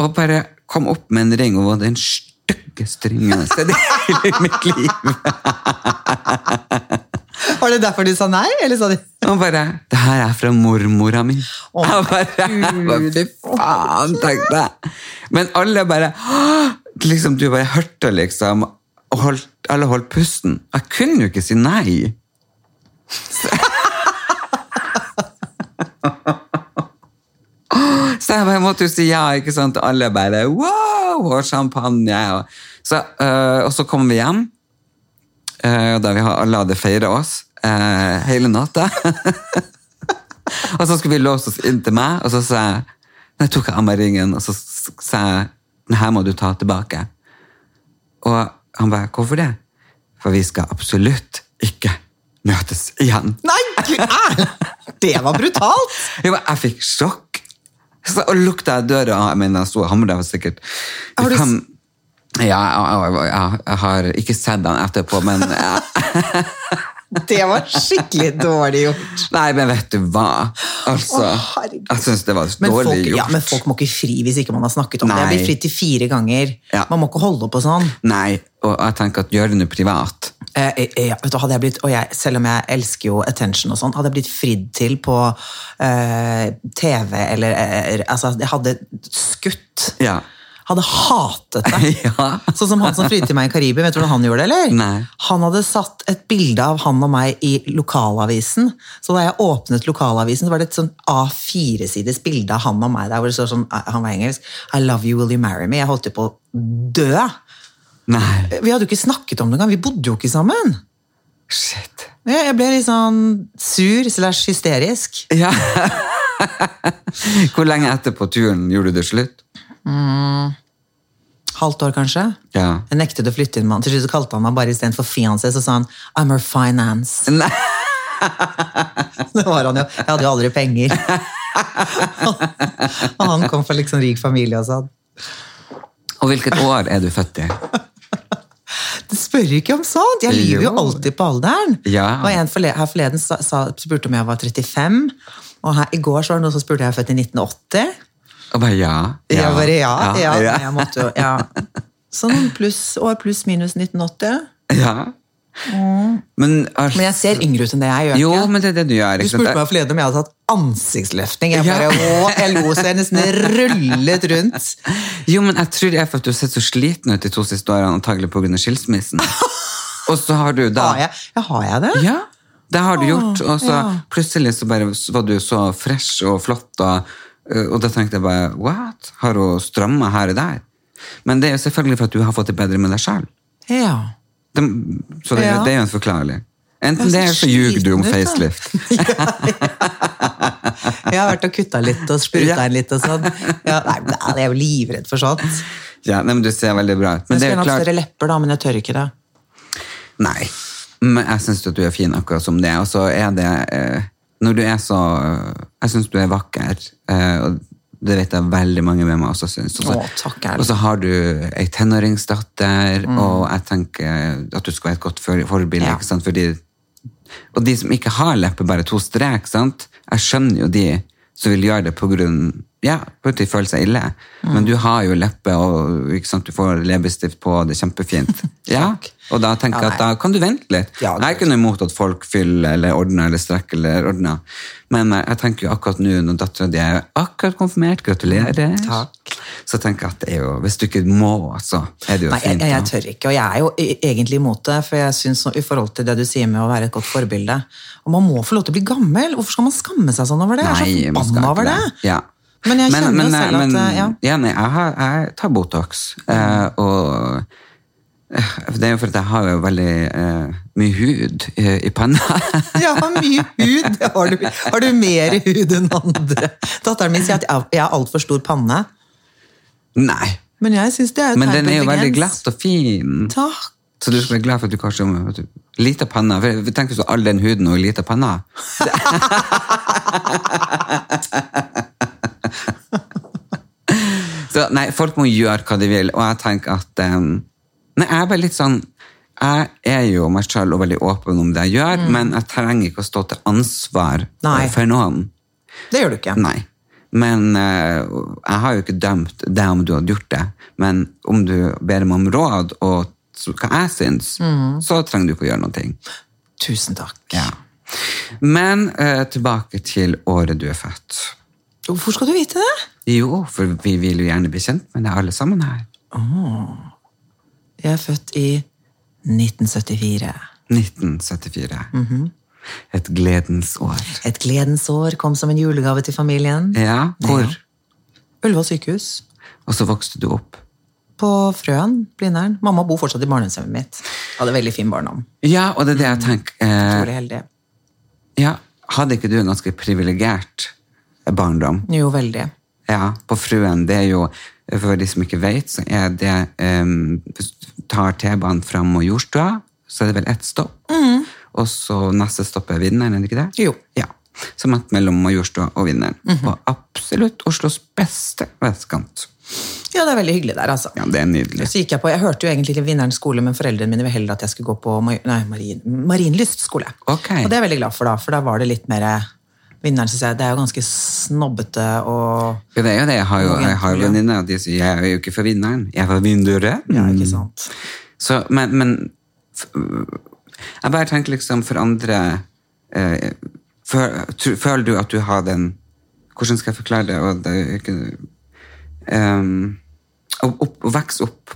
Og bare kom opp med en ring, og var den styggeste jeg har i mitt liv. Var det derfor de sa nei, eller sa de Han bare Det her er fra mormora mi. Å, jeg bare, bare Fy faen, tenkte jeg. Men alle bare liksom, Du bare hørte, liksom. Og holdt, alle holdt pusten. Jeg kunne jo ikke si nei. Så jeg bare måtte jo si ja, ikke sant? Alle bare wow! Og champagne. Og så, øh, og så kom vi hjem, øh, da vi har- alle hadde feira oss øh, hele natta. og så skulle vi låse oss inn til meg, og så sa jeg Nei, tok jeg av meg ringen, og så sa jeg den her må du ta tilbake. Og han bare hvorfor det? For vi skal absolutt ikke møtes igjen. Nei, Det var brutalt! Jeg fikk sjokk. Så, og lukta jeg døra Jeg mener, jeg sto og hamra sikkert Har du fem ja, jeg, jeg, jeg, jeg har ikke sett den etterpå, men Det var skikkelig dårlig gjort. Nei, men vet du hva? Altså, Å, jeg syns det var dårlig folk, gjort. ja, men folk må ikke fri hvis ikke man har snakket om det. Jeg Nei. blir fritt til fire ganger. Ja. Man må ikke holde på sånn. Nei, og jeg tenker at gjør det nå privat. Eh, eh, ja, vet du, jeg blitt, og jeg, selv om jeg elsker jo attention og sånn, hadde jeg blitt fridd til på eh, TV eller eh, altså, Jeg hadde skutt. Ja. Hadde hatet det. ja. Sånn som han som flydde til meg i Karibia. Vet du hvordan han gjorde det? eller? Nei. Han hadde satt et bilde av han og meg i lokalavisen. Så da jeg åpnet lokalavisen, så var det et sånn A4-sides bilde av han og meg der hvor det står sånn, han var engelsk, I love you, will you marry me? Jeg holdt jo på å dø. Nei. Vi hadde jo ikke snakket om det engang. Vi bodde jo ikke sammen. Shit. Jeg ble litt sånn sur slash hysterisk. Ja. Hvor lenge etter på turen gjorde du det slutt? Halvt år, kanskje. Ja. Jeg nektet å flytte inn med han. Til slutt kalte han meg bare istedenfor fiancé, så sa han I'm her finance. Nei. Det var han jo. Jeg hadde jo aldri penger. Og han kom fra liksom rik familie og sånn. Og hvilket år er du født i? Det spør ikke om sånt! Jeg lyver jo Jo. alltid på alderen. Ja. Og en forle her forleden sa, sa, spurte om jeg var 35, og her, i går så var det noen som spurte om jeg var født i 1980. Og bare ja. Jeg bare ja, ja. ja. Jeg måtte jo, ja. Sånn pluss, år pluss minus 1980. Ja. Men, altså, Men jeg ser yngre ut enn det jeg gjør. Jo, men det er det du gjør. Du spurte meg forleden om jeg hadde tatt ansiktsløftning. Jeg Ja. bare, å, jeg lo så jeg nesten rullet rundt. Jo, men jeg tror det er for at du har sett så sliten ut de to siste årene, antagelig pga. skilsmissen. Og så har du da Har jeg, ja, har jeg det? Ja. det har du gjort. Og så ja. plutselig så bare var du så fresh og flott, og, og da tenkte jeg bare What? Har hun stramma her og der? Men det er jo selvfølgelig for at du har fått det bedre med deg sjøl. Ja. Så det, Ja. det er jo en forklarlig. Enten det, er eller så ljuger du om ut, ja. facelift. Jeg har vært og kutta litt og spruta Ja. inn litt og sånn. Ja, nei, jeg er jo livredd for sånt. Ja, nei, men Du ser veldig bra ut. Men Jeg skulle hatt klart større lepper, da, men jeg tør ikke det. Nei. Men jeg syns du er fin akkurat som det. Og så er det eh, Når du er så Jeg syns du er vakker. Eh, og det vet jeg veldig mange med meg også syns. Og så- Å, takk. Og så har du ei tenåringsdatter, Mm. og jeg tenker at du skal være et godt forbilde. Ja. ikke sant? Fordi, og de som ikke har lepper, bare to strek, sant? jeg skjønner jo de som vil gjøre det på grunn ja, de føler seg ille. Mm. Men du har jo leppe, og sant? du får leppestift på, det er kjempefint. Ja, og da tenker jeg Ja, at da kan du vente litt. Ja, jeg er ikke noe imot at folk fyller eller ordner eller strekker eller ordner, men eh, jeg tenker jo akkurat nå når dattera di er akkurat konfirmert, gratulerer. Takk. Så tenker jeg at det er jo, hvis du ikke må, så er det jo Nei, fint. jeg, jeg tør ikke, og jeg er jo e- egentlig imot det. For jeg synes no- i forhold til det du sier med å være et godt forbilde Og man må få lov til å bli gammel. Hvorfor skal man skamme seg sånn over det? Jeg er så forbanna over det! det. Ja. Men jeg kjenner jo selv at, men, eh, ja. ja, nei, jeg, har, jeg tar Botox, eh, og eh, det er jo for at jeg har jo veldig eh, mye hud i, i panna. ja, mye hud. Har du, har du mer hud enn andre? Datteren min sier at jeg- har altfor stor panne. Nei, Men jeg synes det er et men den er jo veldig glatt og fin. Takk. Så du skal være glad for at du kanskje har lita panna. For Tenk hvis du har all den huden og lita panna. Så nei, folk må gjøre hva de vil, og jeg tenker at um, Nei, jeg er bare litt sånn Jeg er jo meg selv og veldig åpen om det jeg gjør, men jeg trenger ikke å stå til ansvar Nei. for noen. Det gjør du ikke. Nei. Men eh, jeg har jo ikke dømt deg om du hadde gjort det. Men om du ber meg om råd og hva jeg syns, så trenger du ikke å gjøre noe. Tusen takk. Ja. Men eh, tilbake til året du er født. Hvorfor skal du vite det? Jo, for vi vil jo gjerne bli kjent med deg alle sammen her. Jeg er født i 1974. 1974. Et gledens år. Et gledens år kom som en julegave til familien. Ja, hvor? Ullevål sykehus. Og så vokste du opp. På Frøen, Blindern. Mamma bor fortsatt i barndomshjemmet mitt. Hadde veldig fin barndom. Ja, og det er det jeg tenker. Eh, Utrolig heldig. ja, hadde ikke du en ganske privilegert barndom? Jo, veldig. Ja, på Fruen. Det er jo, for de som ikke vet, så er det um, tar T-banen fram Majorstua, så er det vel ett stopp. Og så neste stopp er Vinneren, er det ikke det? Jo. Ja. Som at mellom Majorstua og Vinneren. Og absolutt Oslos beste vestkant. Ja, det er veldig hyggelig der, altså. Ja, det er nydelig. Så gikk Jeg på, jeg hørte jo egentlig til Vinnerens skole, men foreldrene mine ville heller at jeg skulle gå på nei, Marin, Marienlyst skole. Okay. Og det er jeg veldig glad for, da, for da var det litt mer Vinneren synes jeg, det er jo ganske snobbete og Ja, det er jo det. Jeg har jo, jeg har jo venninner, og de sier jeg er jo ikke for Vinneren, jeg er for Vinduret. Ja, ikke sant? Så, men, men jeg bare tenker liksom for andre eh, Føler du at du har den Hvordan skal jeg forklare det? Og det er ikke, um, å, å vokse opp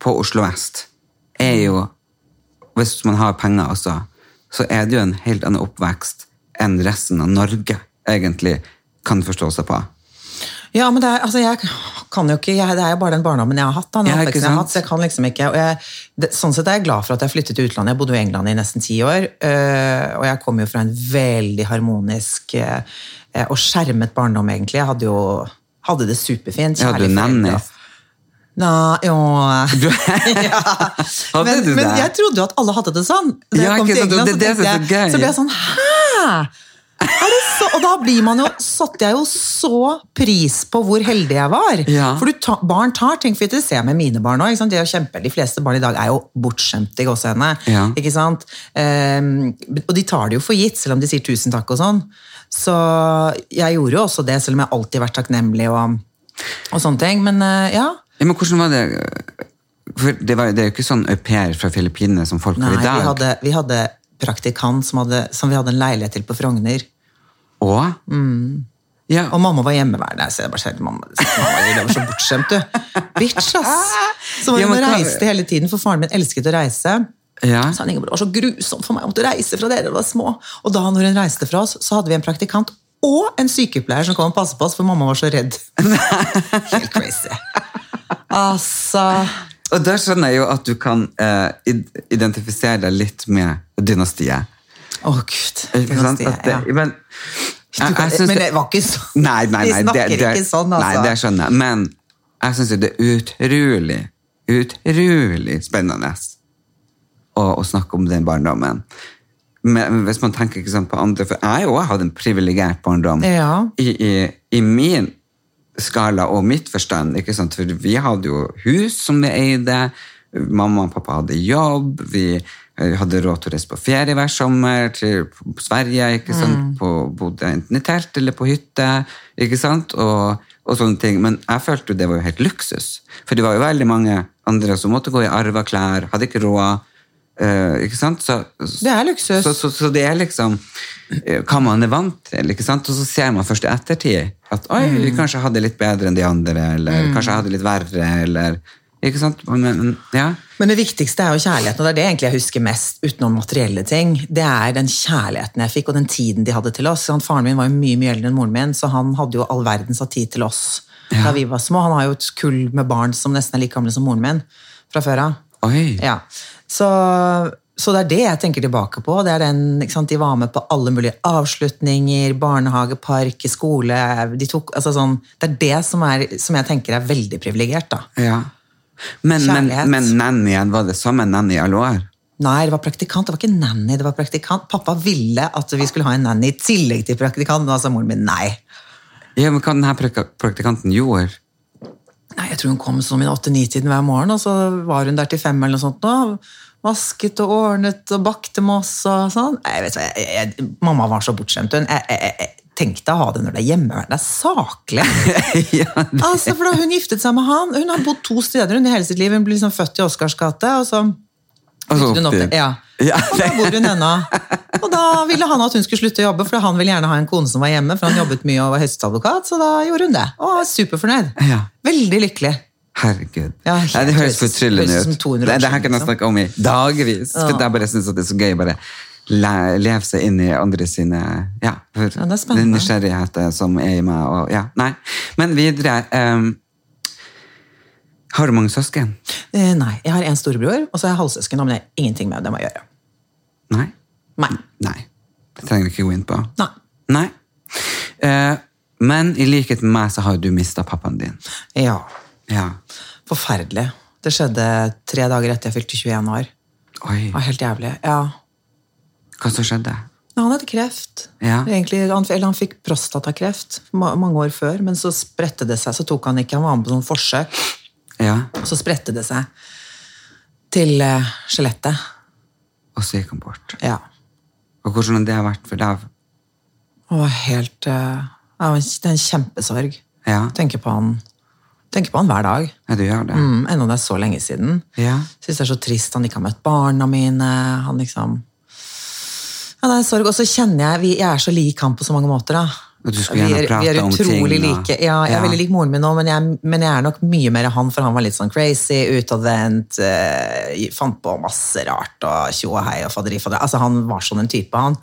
på Oslo vest er jo Hvis man har penger også, så er det jo en helt annen oppvekst enn resten av Norge egentlig kan forstå seg på. Ja, men det er, altså, jeg kan jo ikke, jeg, det er jo bare den barndommen jeg har hatt. Da, den Ja, jeg har hatt, så jeg kan liksom ikke, og jeg, det, sånn sett er jeg glad for at jeg flyttet til utlandet. Jeg bodde i England i nesten ti år, øh, og jeg kom jo fra en veldig harmonisk øh, og skjermet barndom, egentlig. Jeg hadde jo hadde det superfint. Ja, du kjærlige nanny. Nei, jo Du, ja. Men, men jeg trodde jo at alle hadde det sånn. Da Ja, jeg kom til England, det det som så jeg- Så ble jeg sånn Hæ? Er det så? Og da blir man jo, satte jeg jo så pris på hvor heldig jeg var. Ja. For du ta, barn tar ting, for det ser jeg med mine barn òg. De, fleste barn i dag er jo bortskjemte i gåsehudene. Ja. Ikke sant? Ehm, og de tar det jo for gitt, selv om de sier tusen takk og sånn. Så jeg gjorde jo også det, selv om jeg alltid har vært takknemlig og, og sånne ting. Men uh, ja. Ja, men hvordan var det For det, var, det er jo ikke sånn au pair fra Filippinene som folk Nei, har i vi dag. hadde, vi hadde praktikant som, hadde, som vi hadde en leilighet til på Frogner. Og? Ja, Og mamma var hjemmeværende. Så jeg bare sa mamma, mamma det var så bortskjemt, du. Bitch, ass! Så var hun ja, reiste hele tiden, for faren min elsket å reise. Ja. Så han Ingeborg, det var så grusomt for meg å måtte reise fra dere da var små. Og da når hun reiste fra oss, så hadde vi en praktikant og en sykepleier som kom og passet på oss, for mamma var så redd. Helt crazy. Altså Og da skjønner jeg jo at du kan eh, identifisere deg litt med dynastiet. Å, gud. Dynastiet, det, ja. men, jeg, jeg synes, men det var ikke sånn. Nei, nei, Vi De snakker det, det, ikke sånn, altså. Nei, det skjønner jeg. Men jeg syns det er utrolig, utrolig spennende å, å snakke om den barndommen. Men hvis man tenker ikke sånn på andre For jeg også hatt en privilegert barndom Ja. i, i, i min skala og mitt forstand. ikke sant? For vi hadde jo hus som vi eide. Mamma og pappa hadde jobb. Vi eh, hadde råd til å reise på ferie hver sommer til Sverige. ikke sant? På, bodde enten i telt eller på hytte. ikke sant? Og, og sånne ting. Men jeg følte jo det var jo helt luksus. For det var jo veldig mange andre som måtte gå i arva klær, hadde ikke råd. Eh, ikke sant? Så, Det er luksus. Så, så, så det er liksom uh, hva man er vant til. ikke sant? Og så ser man først i ettertid at oi, vi kanskje hadde litt bedre enn de andre, eller kanskje jeg hadde litt verre, eller ikke sant? Men, ja. Men det viktigste er jo kjærligheten, og det er det egentlig jeg husker mest utenom materielle ting. Det er den kjærligheten jeg fikk, og den tiden de hadde til oss. Han, faren min var jo mye mye eldre enn moren min, så han hadde jo all verdens av tid til oss da vi var små. Han har jo et kull med barn som nesten er like gamle som moren min fra før av. Ja. Så, så det er det jeg tenker tilbake på. Det er den, ikke sant? De var med på alle mulige avslutninger, barnehage, park, skole. De tok, altså sånn, det er det som, er, som jeg tenker er veldig privilegert. da. Ja. Men, men, men nannyen, var det samme nanny alle år? Nei, det var praktikant. Det var ikke nanny. det var praktikant. Pappa ville at vi skulle ha en nanny i tillegg til praktikant. men Altså moren min, nei. Ja, men Hva denne praktika- praktikanten gjorde? Nei, Jeg tror hun kom sånn i åtte-ni-tiden hver morgen, og så var hun der til fem. eller noe sånt. Og vasket og ordnet og bakte med oss og sånn. Jeg vet hva, jeg, jeg, mamma var så bortskjemt. Hun, jeg, jeg, jeg, Tenk deg å ha det når det er hjemmeværende. Det er saklig. ja, det, altså, for da Hun giftet seg med han. Hun har bodd to steder hun i hele sitt liv. Hun ble liksom født i Oscars gate. og så... Og så opp dit. Ja. Ja, Og da bor hun ennå. Og da ville han at hun skulle slutte å jobbe, for han ville gjerne ha en kone som var hjemme, for han jobbet mye og var høyesteadvokat, så da gjorde hun det. Og var superfornøyd. Ja. Veldig lykkelig. Herregud. Ja, Nei, det høres fortryllende ut som ut. 200 år Det, det her kan jeg liksom. snakke om i dagevis. For jeg bare synes at det er så gøy bare le, leve seg inn i andre sine Ja, for Ja, det er den nysgjerrigheten som er i meg. Og, ja, nei. Men videre um, Har du mange søsken? Eh, nei, jeg har en storebror, og så har jeg halvsøsken, men det har ingenting med dem å gjøre. Nei? Nei. Nei. Det trenger vi ikke gå inn på. Nei. Nei. Eh, men i likhet med meg så har du mista pappaen din. Ja. Ja. Forferdelig. Det skjedde tre dager etter jeg fylte 21 år. Oi. Det var helt jævlig. Ja. Hva som skjedde? Nei, Han hadde kreft. Ja. Egentlig, han, eller han fikk prostatakreft ma mange år før, men så spredte det seg. Så tok han ikke, han var med på sånn forsøk, Ja. så spredte det seg til eh, skjelettet. Og så gikk han bort. Ja. Og hvordan har det vært for deg? Det var helt eh, Det er en kjempesorg. Ja, Tenker på han, tenker på han hver dag. ja du gjør det. Mm, enda det er så lenge siden. Ja. Syns det er så trist han ikke har møtt barna mine. Han liksom Ja, det er en sorg. Og så kjenner jeg Jeg er så lik han på så mange måter. da. Og du skulle gjerne ting. vi er prate om utrolig like. Ja, jeg er Ja. veldig lik moren min nå, men jeg, men jeg er nok mye mer han, for han var litt sånn crazy, utadvendt, uh, fant på masse rart og tjo og hei og fadderi fadderi. Altså, han var sånn en type, han.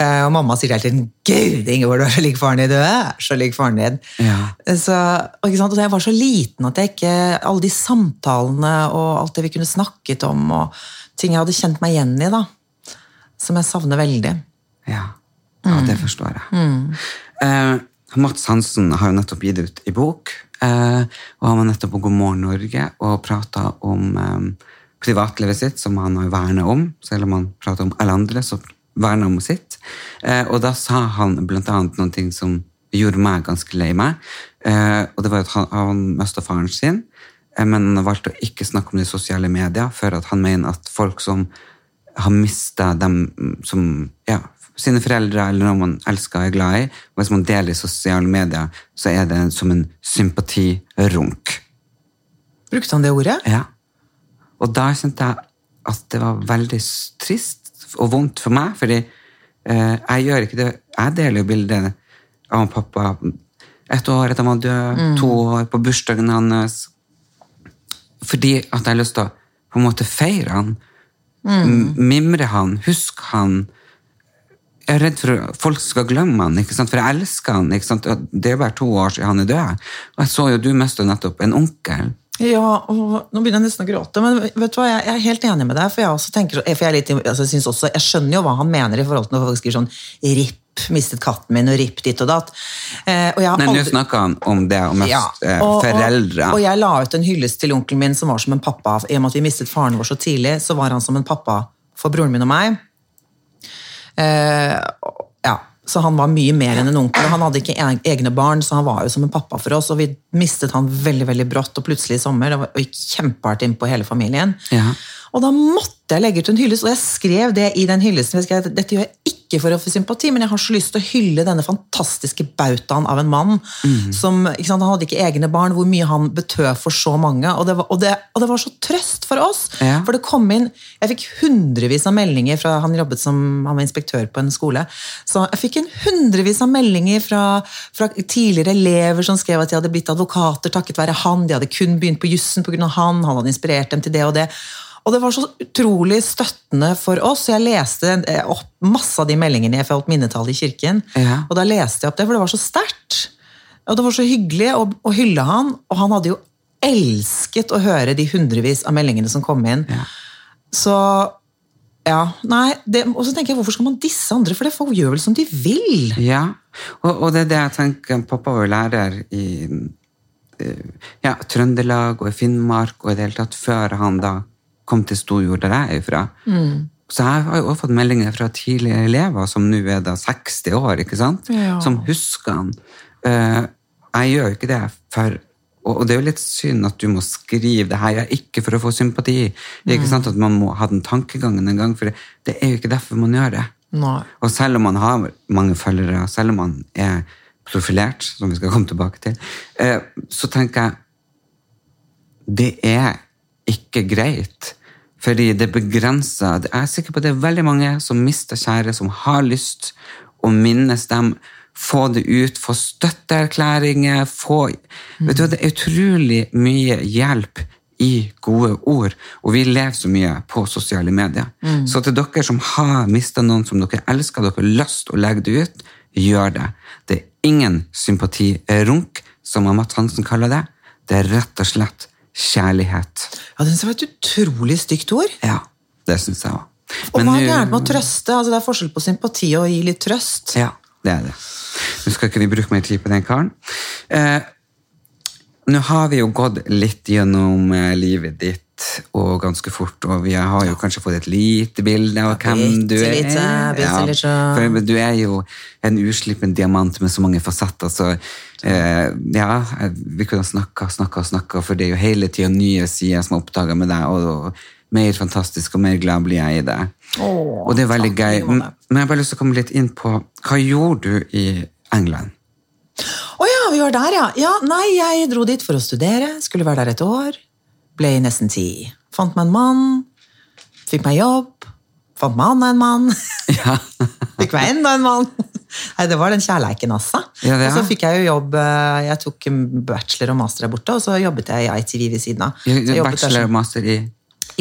Uh, og mamma sier hele tiden 'Gud, Ingeborg, du er så lik faren din'. Du er så lik faren din. Ja. Så, og? Og jeg var så liten at jeg ikke Alle de samtalene og alt det vi kunne snakket om, og ting jeg hadde kjent meg igjen i, da. Som jeg savner veldig. Ja, ja det forstår jeg. Eh, Mats Hansen har jo nettopp gitt ut i bok, eh, og han var nettopp på God morgen Norge og prata om eh, privatlivet sitt, som han har verna om. Selv om han prater om alle andre, så verna om sitt. Eh, og da sa han blant annet noen ting som gjorde meg ganske lei meg. Eh, og det var at han, han mista faren sin, eh, men han valgte å ikke snakke om det i sosiale medier, for at han mener at folk som har mista dem som ja, sine foreldre eller noen man elsker og er glad i. Og hvis man deler i sosiale medier, så er det som en sympatirunk. Brukte han det ordet? Ja. Og da kjente jeg at det var veldig trist og vondt for meg, fordi eh, jeg gjør ikke det. Jeg deler jo bildet av pappa ett år etter han var død, to år på bursdagen hans. Fordi at jeg har lyst til å på en måte feire han mm. Mimre han, huske han. Jeg er redd for at folk skal glemme han, ikke sant? for jeg elsker han. ikke sant? Det er bare to år siden han er død. Og jeg så jo du miste nettopp en onkel. Ja, og nå begynner jeg nesten å gråte, men vet du hva, jeg, er helt enig med deg. For jeg også tenker, for jeg, litt, altså, jeg, også, jeg skjønner jo hva han mener i forhold til når folk skriver sånn RIP, mistet katten min, og RIP ditt og datt. Eh, og Nei, nå snakker han om det miste Ja, eh, foreldre. Og, og jeg la ut en hyllest til onkelen min som var som en pappa. I og med at vi mistet faren vår så tidlig, så var han som en pappa for broren min og meg. Eh, ja, så han var mye mer enn en onkel. Han hadde ikke egne barn, så han var jo som en pappa for oss. Og vi mistet han veldig veldig brått og plutselig i sommer. Det gikk kjempehardt inn på hele familien. Ja. Og da måtte jeg legge ut en hyllest, og jeg skrev det i den hyllesten. Jeg skrev, Dette gjør jeg ikke for å få sympati, men jeg har så lyst til å hylle denne fantastiske bautaen av en mann. som, ikke sant, Han hadde ikke egne barn, hvor mye han betød for så mange. Og det var, og det, og det var så trøst for oss. Ja. For det kom inn Jeg fikk hundrevis av meldinger fra Han jobbet som han var inspektør på en skole. Så jeg fikk en hundrevis av meldinger fra, fra tidligere elever som skrev at de hadde blitt advokater takket være han. De hadde kun begynt på jussen pga. han. Han hadde inspirert dem til det og det. Og det var så utrolig støttende for oss. Jeg leste eh, opp masse av de meldingene jeg holdt minnetall i kirken. Ja. Og da leste jeg opp det, for det var så sterkt. Og det var så hyggelig å, å hylle han, og han hadde jo elsket å høre de hundrevis av meldingene som kom inn. Ja. Så ja, nei, det, Og så tenker jeg, hvorfor skal man disse andre? For det folk gjør vel som de vil. Ja, og, og det er det jeg tenker. Pappa var lærer i eh, ja, Trøndelag og i Finnmark og i det hele tatt før han da kom til Storjord, der jeg er fra. Så jeg har jo også fått meldinger fra tidligere elever som nå er da 60 år, ikke sant? Ja. som husker han. Eh, jeg gjør jo ikke det for og det er jo litt synd at du må skrive det her, ikke for å få sympati. Ikke sant at man må ha den tankegangen en gang, for det, det er jo ikke derfor man gjør det. Nei. Og selv om man har mange følgere, selv om man er profilert, som vi skal komme tilbake til, eh, så tenker jeg det er ikke greit. Fordi det begrenser Jeg er sikker på at det er veldig mange som mister kjære, som har lyst å minnes dem. Få det ut, få støtteerklæringer, få Vet du hva, det er utrolig mye hjelp i gode ord. Og vi lever så mye på sosiale medier. Så til dere som har mista noen som dere elsker, dere har lyst til å legge det ut, gjør det. Det er ingen sympatirunk, som Amat Hansen kaller det. Det er rett og slett kjærlighet. Ja, Det var et utrolig stygt ord. Ja, det syns jeg òg. Og hva er gærent med å trøste? Altså, det er forskjell på sympati og å gi litt trøst. Ja, det er det. Nå skal ikke vi bruke mer tid på den karen. Eh, nå har vi jo gått litt gjennom eh, livet ditt, og ganske fort, og vi har jo kanskje fått et lite bilde av hvem bitte du er. lite, bitte litt for du er jo en uslippen diamant med så mange fasetter, så eh, ja, vi kunne ha snakka, og snakka, for det er jo hele tida nye sider som er oppdaga med deg, og, og mer fantastisk og mer glad blir jeg i det. Åh, og det er veldig gøy. Men jeg har bare lyst til å komme litt inn på hva gjorde du i England? Å ja, vi var der, ja. ja. Nei, jeg dro dit for å studere. Skulle være der et år. Ble nesten ti. Fant meg en mann. Fikk meg jobb. Fant meg enda en mann. Ja. Fikk meg enda en mann. Nei, Det var den kjærleiken, altså. Ja. Og så fikk jeg jo jobb eh, Jeg tok bachelor og master der borte, og så jobbet jeg i ITV ved siden av. Bachelor og master i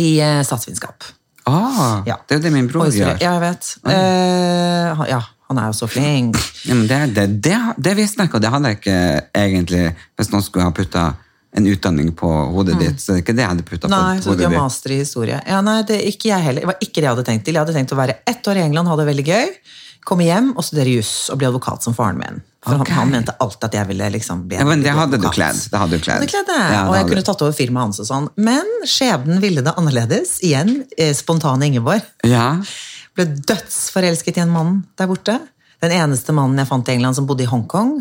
I eh, statsvitenskap. ah, Ja. Det er jo det min bror gjør. Ja, jeg vet. Eh, han- ja, han er jo så flink. Ja, men det, det, det, det visste jeg ikke, og det hadde jeg ikke egentlig hvis noen skulle ha putta en utdanning på hodet ditt. Så det er ikke det jeg hadde putta på Mm. Nei, så hodet du har ditt. master i historie. Ja, nei, det, ikke jeg heller. Det var ikke det jeg hadde tenkt til. Jeg hadde tenkt å være ett år i England, ha det veldig gøy, komme hjem og studere juss og bli advokat som faren min. For okay. han, han mente alltid at jeg ville liksom bli Ja, men det bli hadde du kledd. Det hadde du kledd. Hadde. Ja, og jeg hadde kunne tatt over firmaet hans og sånn. Men skjebnen ville det annerledes. Igjen, eh, spontane Ingeborg. Ja. Ble dødsforelsket i en mann der borte. Den eneste mannen jeg fant i England som bodde i Hongkong.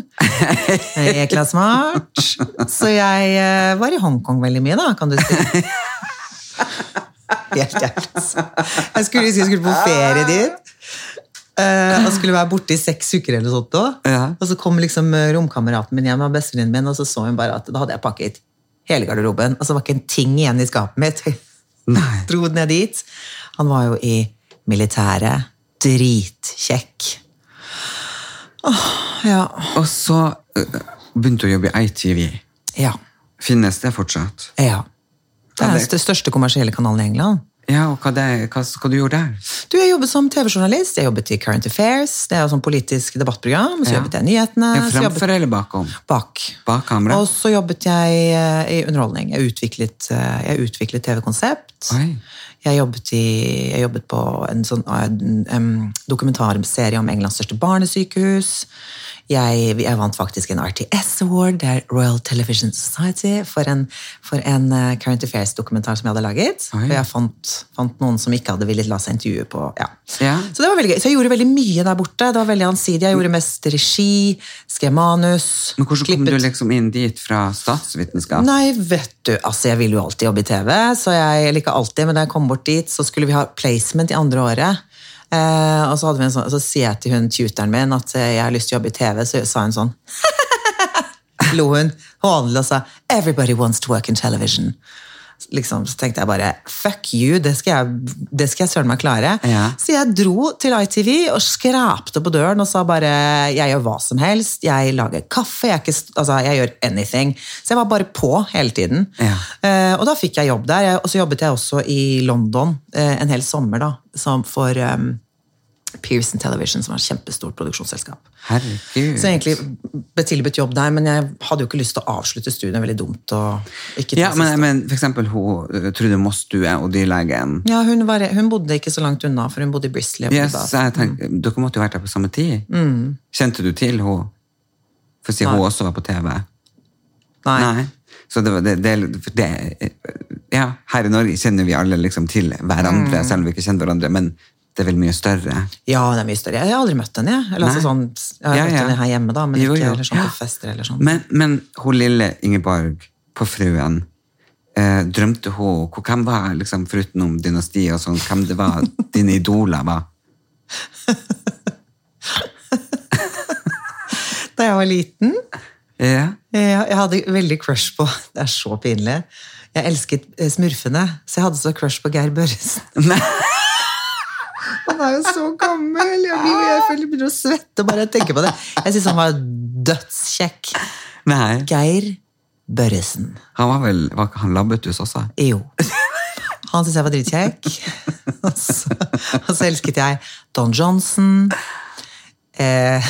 Jækla smart. Så jeg eh, var i Hongkong veldig mye, da, kan du si. Helt jævlig. Jeg skulle, jeg skulle på ferie dit. eh, og skulle være borte i seks uker eller sånt. da. Ja. Og så kom liksom eh, romkameraten min hjem, og bestevenninnen min, og så så hun bare at da hadde jeg pakket hele garderoben. Og så var ikke en ting igjen i skapet mitt. Nei. Dro ned dit. Han var jo i militæret. Dritkjekk. Åh, ja. Og så øh, begynte å jobbe i ITV. Ja. Finnes det fortsatt? Ja. Det er den største kommersielle kanalen i England. Ja, og hva, det, hva, hva du gjorde der? Du, Jeg jobbet som TV-journalist. Jeg jobbet i Current Affairs, det er jo sånn politisk debattprogram. Så Ja. jobbet jeg i nyhetene. Ja, så jobbet Framfor eller bakom? bak. Bak kamera? Og så jobbet jeg eh, i underholdning. Jeg utviklet, eh, jeg utviklet TV-konsept. Jeg jobbet, i, jeg jobbet på en sånn en, dokumentarserie om Englands største barnesykehus. Jeg, jeg vant faktisk en RTS Award, det er Royal Television Society, for en, for en eh, Current Affairs-dokumentar som jeg hadde laget. Oi. Og jeg fant, fant noen som ikke hadde villet la seg intervjue på ja. Ja. Så det var veldig gøy. Så jeg gjorde veldig mye der borte. Det var veldig ansidig. Jeg gjorde mest regi, skrev manus. Men hvordan kom du liksom inn dit fra statsvitenskap? Nei, vet du, altså jeg ville jo alltid jobbe i TV, så jeg, eller ikke alltid, men da jeg kom bort dit, så skulle vi ha placement i andre året. Eh, og så, hadde vi en sånn, så sier jeg til hun tuteren min at eh, jeg har lyst til å jobbe i TV, så sa hun sånn Lo hun hånlig og sa 'Everybody wants to work in television'. Liksom, så tenkte jeg bare fuck you, det skal jeg, det skal jeg søren meg klare. Ja. Så jeg dro til ITV og skrapte på døren og sa bare jeg gjør hva som helst. Jeg lager kaffe, jeg, ikke, altså, jeg gjør anything. Så jeg var bare på hele tiden. Ja. Uh, og da fikk jeg jobb der. Og så jobbet jeg også i London uh, en hel sommer da, som for um, Pearson Television, som var et kjempestort produksjonsselskap. Herregud. Så egentlig ble tilbudt jobb der, men jeg hadde jo ikke lyst til å avslutte studiet. Veldig dumt å ikke ta Ja, men, men for eksempel hun uh, Trude Mossstue og dyrlegen. Ja, hun, var, hun bodde ikke så langt unna, for hun bodde i Bristol. Yes, så jeg Dere måtte jo vært der på samme tid. Kjente du til hun? For å si Mm. Nei. hun også var på TV. Nei. Så det, var- det, det, det Ja, her i Norge kjenner vi alle liksom til Mm. hverandre, selv om vi ikke kjenner hverandre, men er vel mye større. Ja, det er mye større. Jeg har aldri møtt henne. jeg. Eller, altså, sånn, jeg har Ja, møtt ja. henne her hjemme, da, men Jo, ikke eller sånn på fester eller sånn. Men, men hun lille Ingeborg på Fruen, eh, drømte hun Hvem var, liksom, foruten om dynastiet og sånn, hvem det var dine idoler var? Da jeg var liten, Ja. jeg, jeg hadde veldig crush på Det er så pinlig. Jeg elsket eh, smurfene, så jeg hadde så crush på Geir Børresen. Han er jo så gammel! Jeg, blir, jeg begynner å svette bare jeg tenker på det. Jeg syns han var dødskjekk. Nei. Geir Børresen. Han var vel Var han labbetuss også? Jo. Han syntes jeg var dritkjekk. Og så, og så elsket jeg Don Johnson. Eh,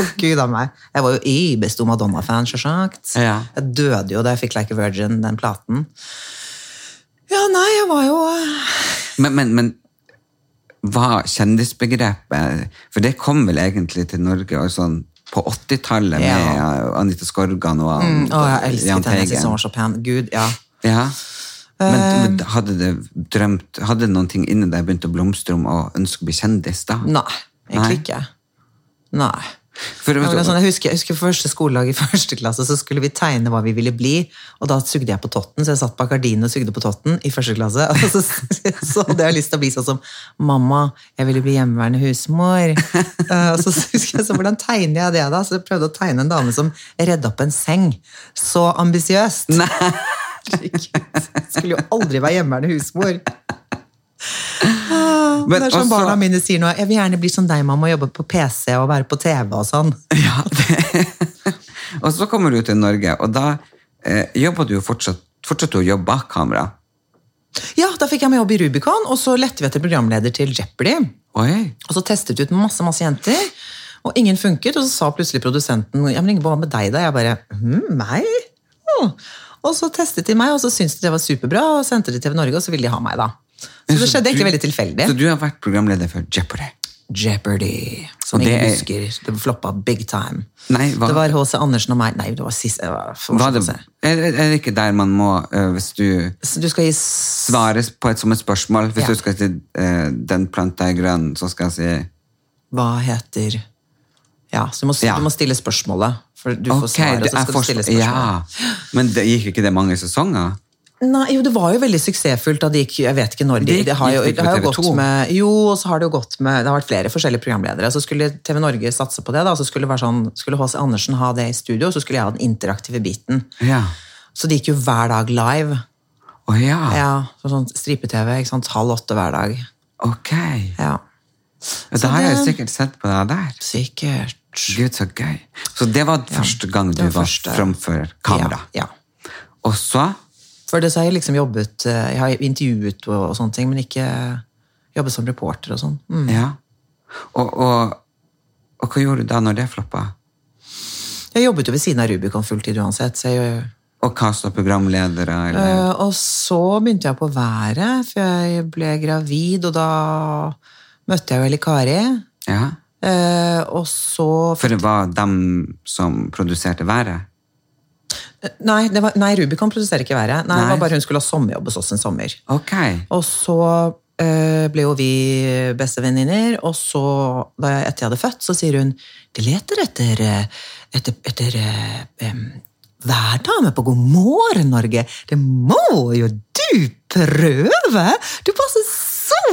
Å, gud a meg. Jeg var jo ybestor Madonna-fan, sjølsagt. Ja. Jeg døde jo da jeg fikk Like a Virgin, den platen. Ja, nei, jeg var jo eh, Men, men, men var kjendisbegrepet For det kom vel egentlig til Norge sånn på 80-tallet med Anita Skorgan og Jan mm, Teigen. jeg elsket henne. Synes var så pen. Gud, ja. Ja. Eh. Men, men hadde det drømt Hadde det noen ting inni deg begynt å blomstre om å ønske å bli kjendis da? Nei, egentlig Nei. ikke. Nei. For, ja, sånn, jeg, husker, jeg husker første skoledag i første klasse, så skulle vi tegne hva vi ville bli. Og da sugde jeg på totten, så jeg satt bak gardinen og sugde på totten i første klasse. Og så, så hadde jeg lyst til å bli sånn som mamma, jeg ville bli hjemmeværende husmor. Eh, og så husker jeg så hvordan tegner jeg det da? Så jeg prøvde å tegne en dame som redda opp en seng. Så ambisiøst. Skulle jo aldri være hjemmeværende husmor. Men det er sånn også- barna mine sier nå. Jeg vil gjerne bli som deg, mamma, og jobbe på PC og være på TV og sånn. Ja, og så kommer du til Norge, og da eh, jobber du jo fortsatt Fortsatte du å jobbe bak kamera? Ja, da fikk jeg meg jobb i Rubicon, og så lette vi etter programleder til Jeopardy. Oi! Og så testet vi ut masse masse jenter, og ingen funket. Og så sa plutselig produsenten ja, men hva med deg da? Jeg bare hm, meg? Oh. Og så testet de meg, og så syntes de det var superbra, og sendte de TV Norge, og så ville de ha meg, da. Så det skjedde egentlig veldig tilfeldig. Så du har vært programleder for Jeopardy? Jeopardy, som jeg ingen er- husker. Det floppa big time. Nei, hva- Det var H.C. Andersen og meg. Nei, det var sist. Det var Var det, er, det ikke der man må, eh, hvis du du skal gi svares på et som et spørsmål Hvis Ja. du skal si eh, 'den planta er grønn', så skal jeg si Hva heter Ja, så du må, Ja. du må stille spørsmålet. For du får okay, svaret, og så skal du stille spørsmålet. Ja. Men det gikk ikke det mange sesonger? Nei, jo, det var jo veldig suksessfullt da det gikk Jeg vet ikke når de Det har jo, det har jo på TV2? gått med Jo, og så har det jo gått med Det har vært flere forskjellige programledere. Så skulle TV Norge satse på det. da, så Skulle det være sånn, skulle H.C. Andersen ha det i studio, så skulle jeg ha den interaktive biten. Ja. Så det gikk jo hver dag live. Å ja. Ja, så sånn stripe-TV. ikke sant, Halv åtte hver dag. Ok. Ja, Da har jeg jo sikkert sett på deg der. Sikkert. Gud, så gøy. Så det var første gang du var, var første. framfor kamera. Ja, ja. Og så For det så har jeg liksom jobbet eh, Jeg har intervjuet og, og sånne ting, men ikke jobbet som reporter og sånn. Mm. Ja. Og, og, og hva gjorde du da når det floppa? Jeg jobbet jo ved siden av Rubicon fulltid uansett. så jeg Og casta programledere, eller? Eh, og så begynte jeg på været, for jeg ble gravid, og da møtte jeg jo Elle Kari. Ja. Uh, og så For det var dem som produserte været? Nei, det var, nei, Rubicon produserer ikke været. Nei, Det var bare hun skulle ha sommerjobb hos oss en sommer. Ok. Og så øh, ble jo vi bestevenninner, og så, da jeg, etter jeg hadde født, så sier hun De leter etter, eh, etter, etter øh, værdame på God morgen, Norge. Det må jo du prøve! Du passer så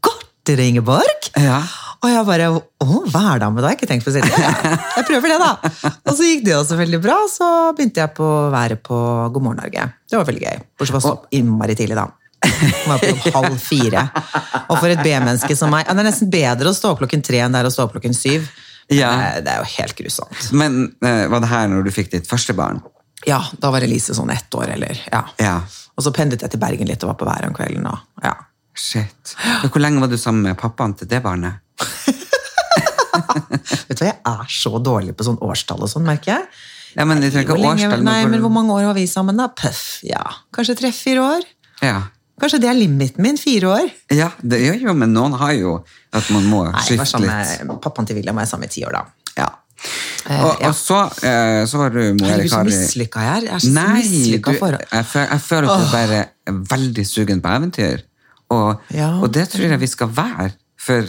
godt til det, Ingeborg! Ja. Og jeg bare Å, hva er det har deg? ikke tenkt på selv. Ja, jeg prøver det, da. Og så gikk det også veldig bra, så begynte jeg på været på God morgen Norge. Det var veldig gøy. Bortsett fra så innmari tidlig, da. Jeg var på halv fire. Og for et B-menneske som meg Det er nesten bedre å stå opp klokken tre enn det er å stå opp klokken syv. Ja. Eh, Det er jo helt grusomt. Men eh, var det her når du fikk ditt første barn? Ja, da var Elise sånn ett år, eller ja. Ja. Og så pendlet jeg til Bergen litt og var på været om kvelden. Og, ja. Shit. Hvor lenge var du sammen med pappaen til det barnet? Vet du hva, jeg er så dårlig på sånn årstall og sånn, merker jeg. Ja, men jeg trenger ikke årstall. nei, men hvor mange år var vi sammen, da? Pøff, ja. Kanskje tre-fire år? Ja. Kanskje det er limiten min? Fire år? Ja, det gjør jo, men noen har jo at man må Nei, skifte sammen litt. med Pappaen til William er sammen i ti år, da. Ja. Eh, Og, ja. og så, eh, så var du Moe Herregud, så mislykka jeg er. Jeg er så Nei, du, mislykka jeg, jeg føler at du bare er veldig sugen på eventyr. Og, Ja. og det tror jeg vi skal være. For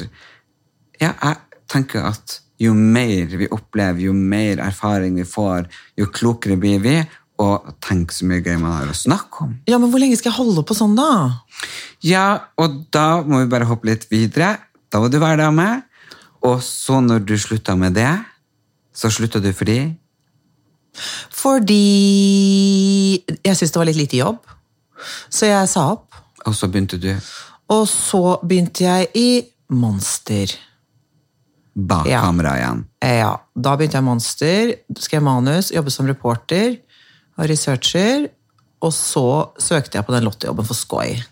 ja, jeg tenker at jo mer vi opplever, jo mer erfaring vi får, jo klokere blir vi. Og tenk så mye gøy man har å snakke om. Ja, men hvor lenge skal jeg holde på sånn, da? Ja, og da må vi bare hoppe litt videre. Da var du med. Og så når du slutta med det, så slutta du fordi Fordi jeg syntes det var litt lite jobb. Så jeg sa opp. Og så begynte du Og så begynte jeg i Monster. Bak Ja. kamera igjen. Eh, Ja, da begynte jeg Monster, skrev manus, jobbet som reporter og researcher. Og så søkte jeg på den lottojobben for Skoi.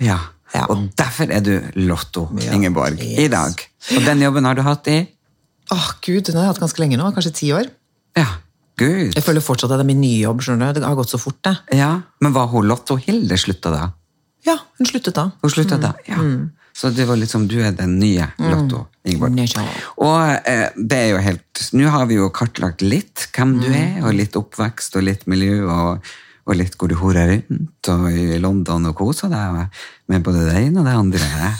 Ja. Ja. Og derfor er du Lotto, Ingeborg, i dag. Og den jobben har du hatt i Åh, gud, den har jeg hatt ganske lenge nå. Kanskje ti år. Ja, gud. Jeg føler fortsatt at det er min nye jobb. skjønner du. Det har gått så fort, det. Ja, Men var hun Lotto Hilde slutta da? Ja, hun sluttet da. Hun slutta da, ja. Så det var liksom, du er den nye Lotto, Ingeborg. Og eh, det er jo helt Nå har vi jo kartlagt litt hvem du er, og litt oppvekst og litt miljø, og, og litt hvor du horer rundt, og i London og koser deg med både det ene og det andre.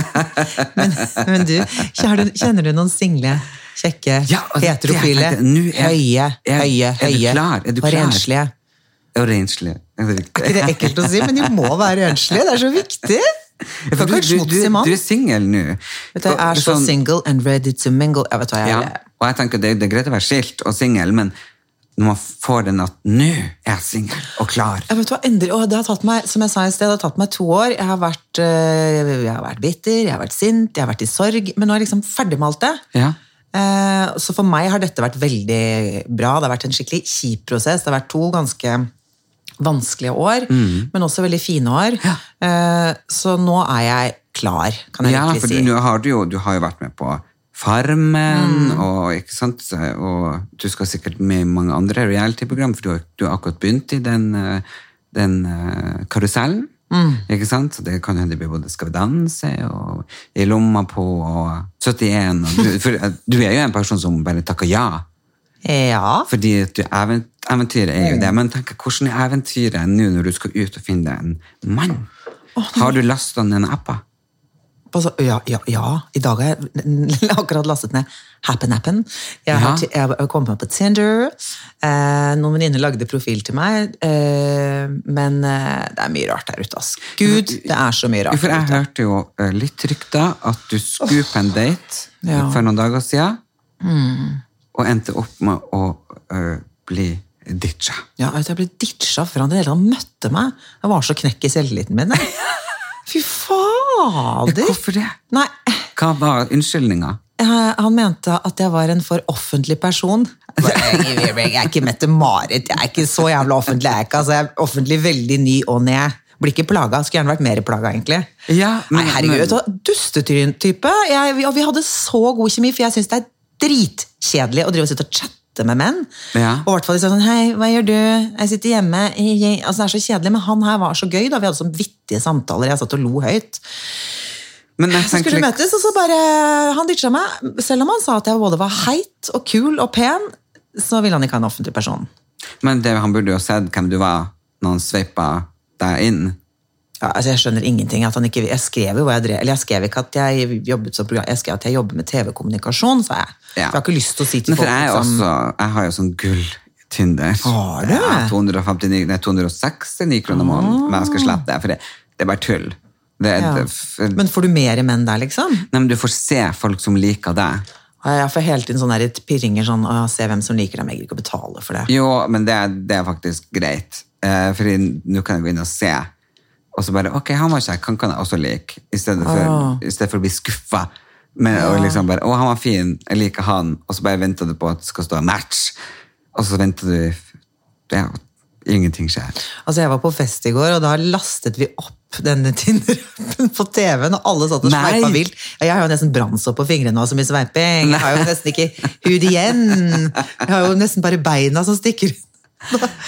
Men, men du, kjenner du, noen single, kjekke, Ja, heterofile, er- høye, høye, høye og renslige? Og renslige. Er det? Er ikke det ekkelt å si, men de må være renslige. Det er så viktig. For kan ikke du, du, du er singel nå. Vet du, jeg er så Sånn- single and ready to mingle. Jeg vet hva jeg Ja, er. og jeg tenker det, det er greit å være skilt og singel, men når man får den at nå er jeg singel og klar Jeg vet hva, endelig, og det har tatt meg, som jeg sa i sted, det har tatt meg to år. Jeg har, vært, øh, jeg har vært bitter, jeg har vært sint, jeg har vært i sorg. Men nå er jeg liksom ferdig med alt det. Ja. Eh, Så for meg har dette vært veldig bra. Det har vært en skikkelig kjip prosess. Det har vært to ganske vanskelige år, men også veldig fine år. Ja. Så nå er jeg klar, kan jeg Ja, virkelig si. du, for har du, jo, du har jo vært med på Farmen, og, ikke sant? og du skal sikkert med i mange andre reality-program, for du har, du har akkurat begynt i den, eh, den karusellen. karusellen. Ikke sant? Så det kan hende det blir både Skal vi danse og I lomma på og 71. Og du, for eh, du er jo en person som bare takker ja. Ja. Fordi eventyret er jo det. Men tenk, hvordan er eventyret nå når du skal ut og finne en mann? Har du lasta ned en app? Ja, ja, ja. I dag har jeg akkurat lastet ned Happen-appen. Jeg Ja. jeg har kommet meg på Tinder. Eh, noen venninner lagde profil til meg. Eh, men eh, det er mye rart der ute. ass. Gud, det er så mye rart. For jeg hørte jo eh, litt rykter at du skulle på en date Ja. for noen dager siden, og endte opp med å uh, bli ditcha. Ja, jeg ble ditcha før han i det hele tatt møtte meg. Jeg var så knekk i selvtilliten min. Fy fader! Hvorfor det? Nei, Hva var unnskyldninga? eh, han mente at jeg var en for offentlig person. Jeg er ikke Mette-Marit, jeg er ikke så jævla offentlig. Jeg er, ikke, altså, jeg er offentlig veldig ny og ned. Blir ikke plaga. Skulle gjerne vært mer plaga, egentlig. Ja, men- Nei, herregud, men... du hva, Dustetryn-type. Jeg- vi- Og vi hadde så god kjemi, for jeg syns det er dritkjedelig å drive og sitte og chatte med menn. Ja. Og i hvert fall de sa sånn Hei, hva gjør du? Jeg sitter hjemme. Jeg, altså, det er så kjedelig, men han her var så gøy. da Vi hadde sånn vittige samtaler. Jeg satt og lo høyt. Men jeg Så skulle vi møtes, og så bare Han ditcha meg. Selv om han sa at jeg både var heit og kul og pen, så ville han ikke ha en offentlig person. Men det, han burde jo sett hvem du var når han sveipa deg inn. Ja, altså Jeg skjønner ingenting. at han ikke, Jeg skrev jo hva jeg drev, eller jeg skrev ikke at jeg jobbet som program, jeg skrev at jeg jobber med TV-kommunikasjon, sa jeg. Ja. For jeg har ikke lyst til å si til Men folk jeg, liksom, også, jeg har jo sånn gull-Tinder. Har du? Ja, 259, nei, 269 kroner måneden, men jeg skal slette det, for det, det er bare tull. Det, ja. det, Men får du mer menn der, liksom? nei, men du får se folk som liker deg. Jeg får hele tiden sånne der pirringer sånn å, Se hvem som liker deg, men jeg gidder ikke å betale for det. Jo, men det, det er faktisk greit. Eh, for nå kan jeg gå inn og se. Og så bare Ok, han var kjekk, han kan jeg også like. I stedet for, Ah. i stedet for å bli skuffa. Men, og liksom bare, Å, han var fin, jeg liker han. Og så bare venter du på at det skal stå 'match'. Og så venter du ja, Ingenting skjer. Altså Jeg var på fest i går, og da lastet vi opp denne Tinder-appen på TV-en, og alle satt og sveipa vilt. Ja, Jeg har jo nesten brannsår på fingrene nå, så mye sveiping. Jeg har jo nesten ikke hud igjen. Jeg har jo nesten bare beina som stikker ut.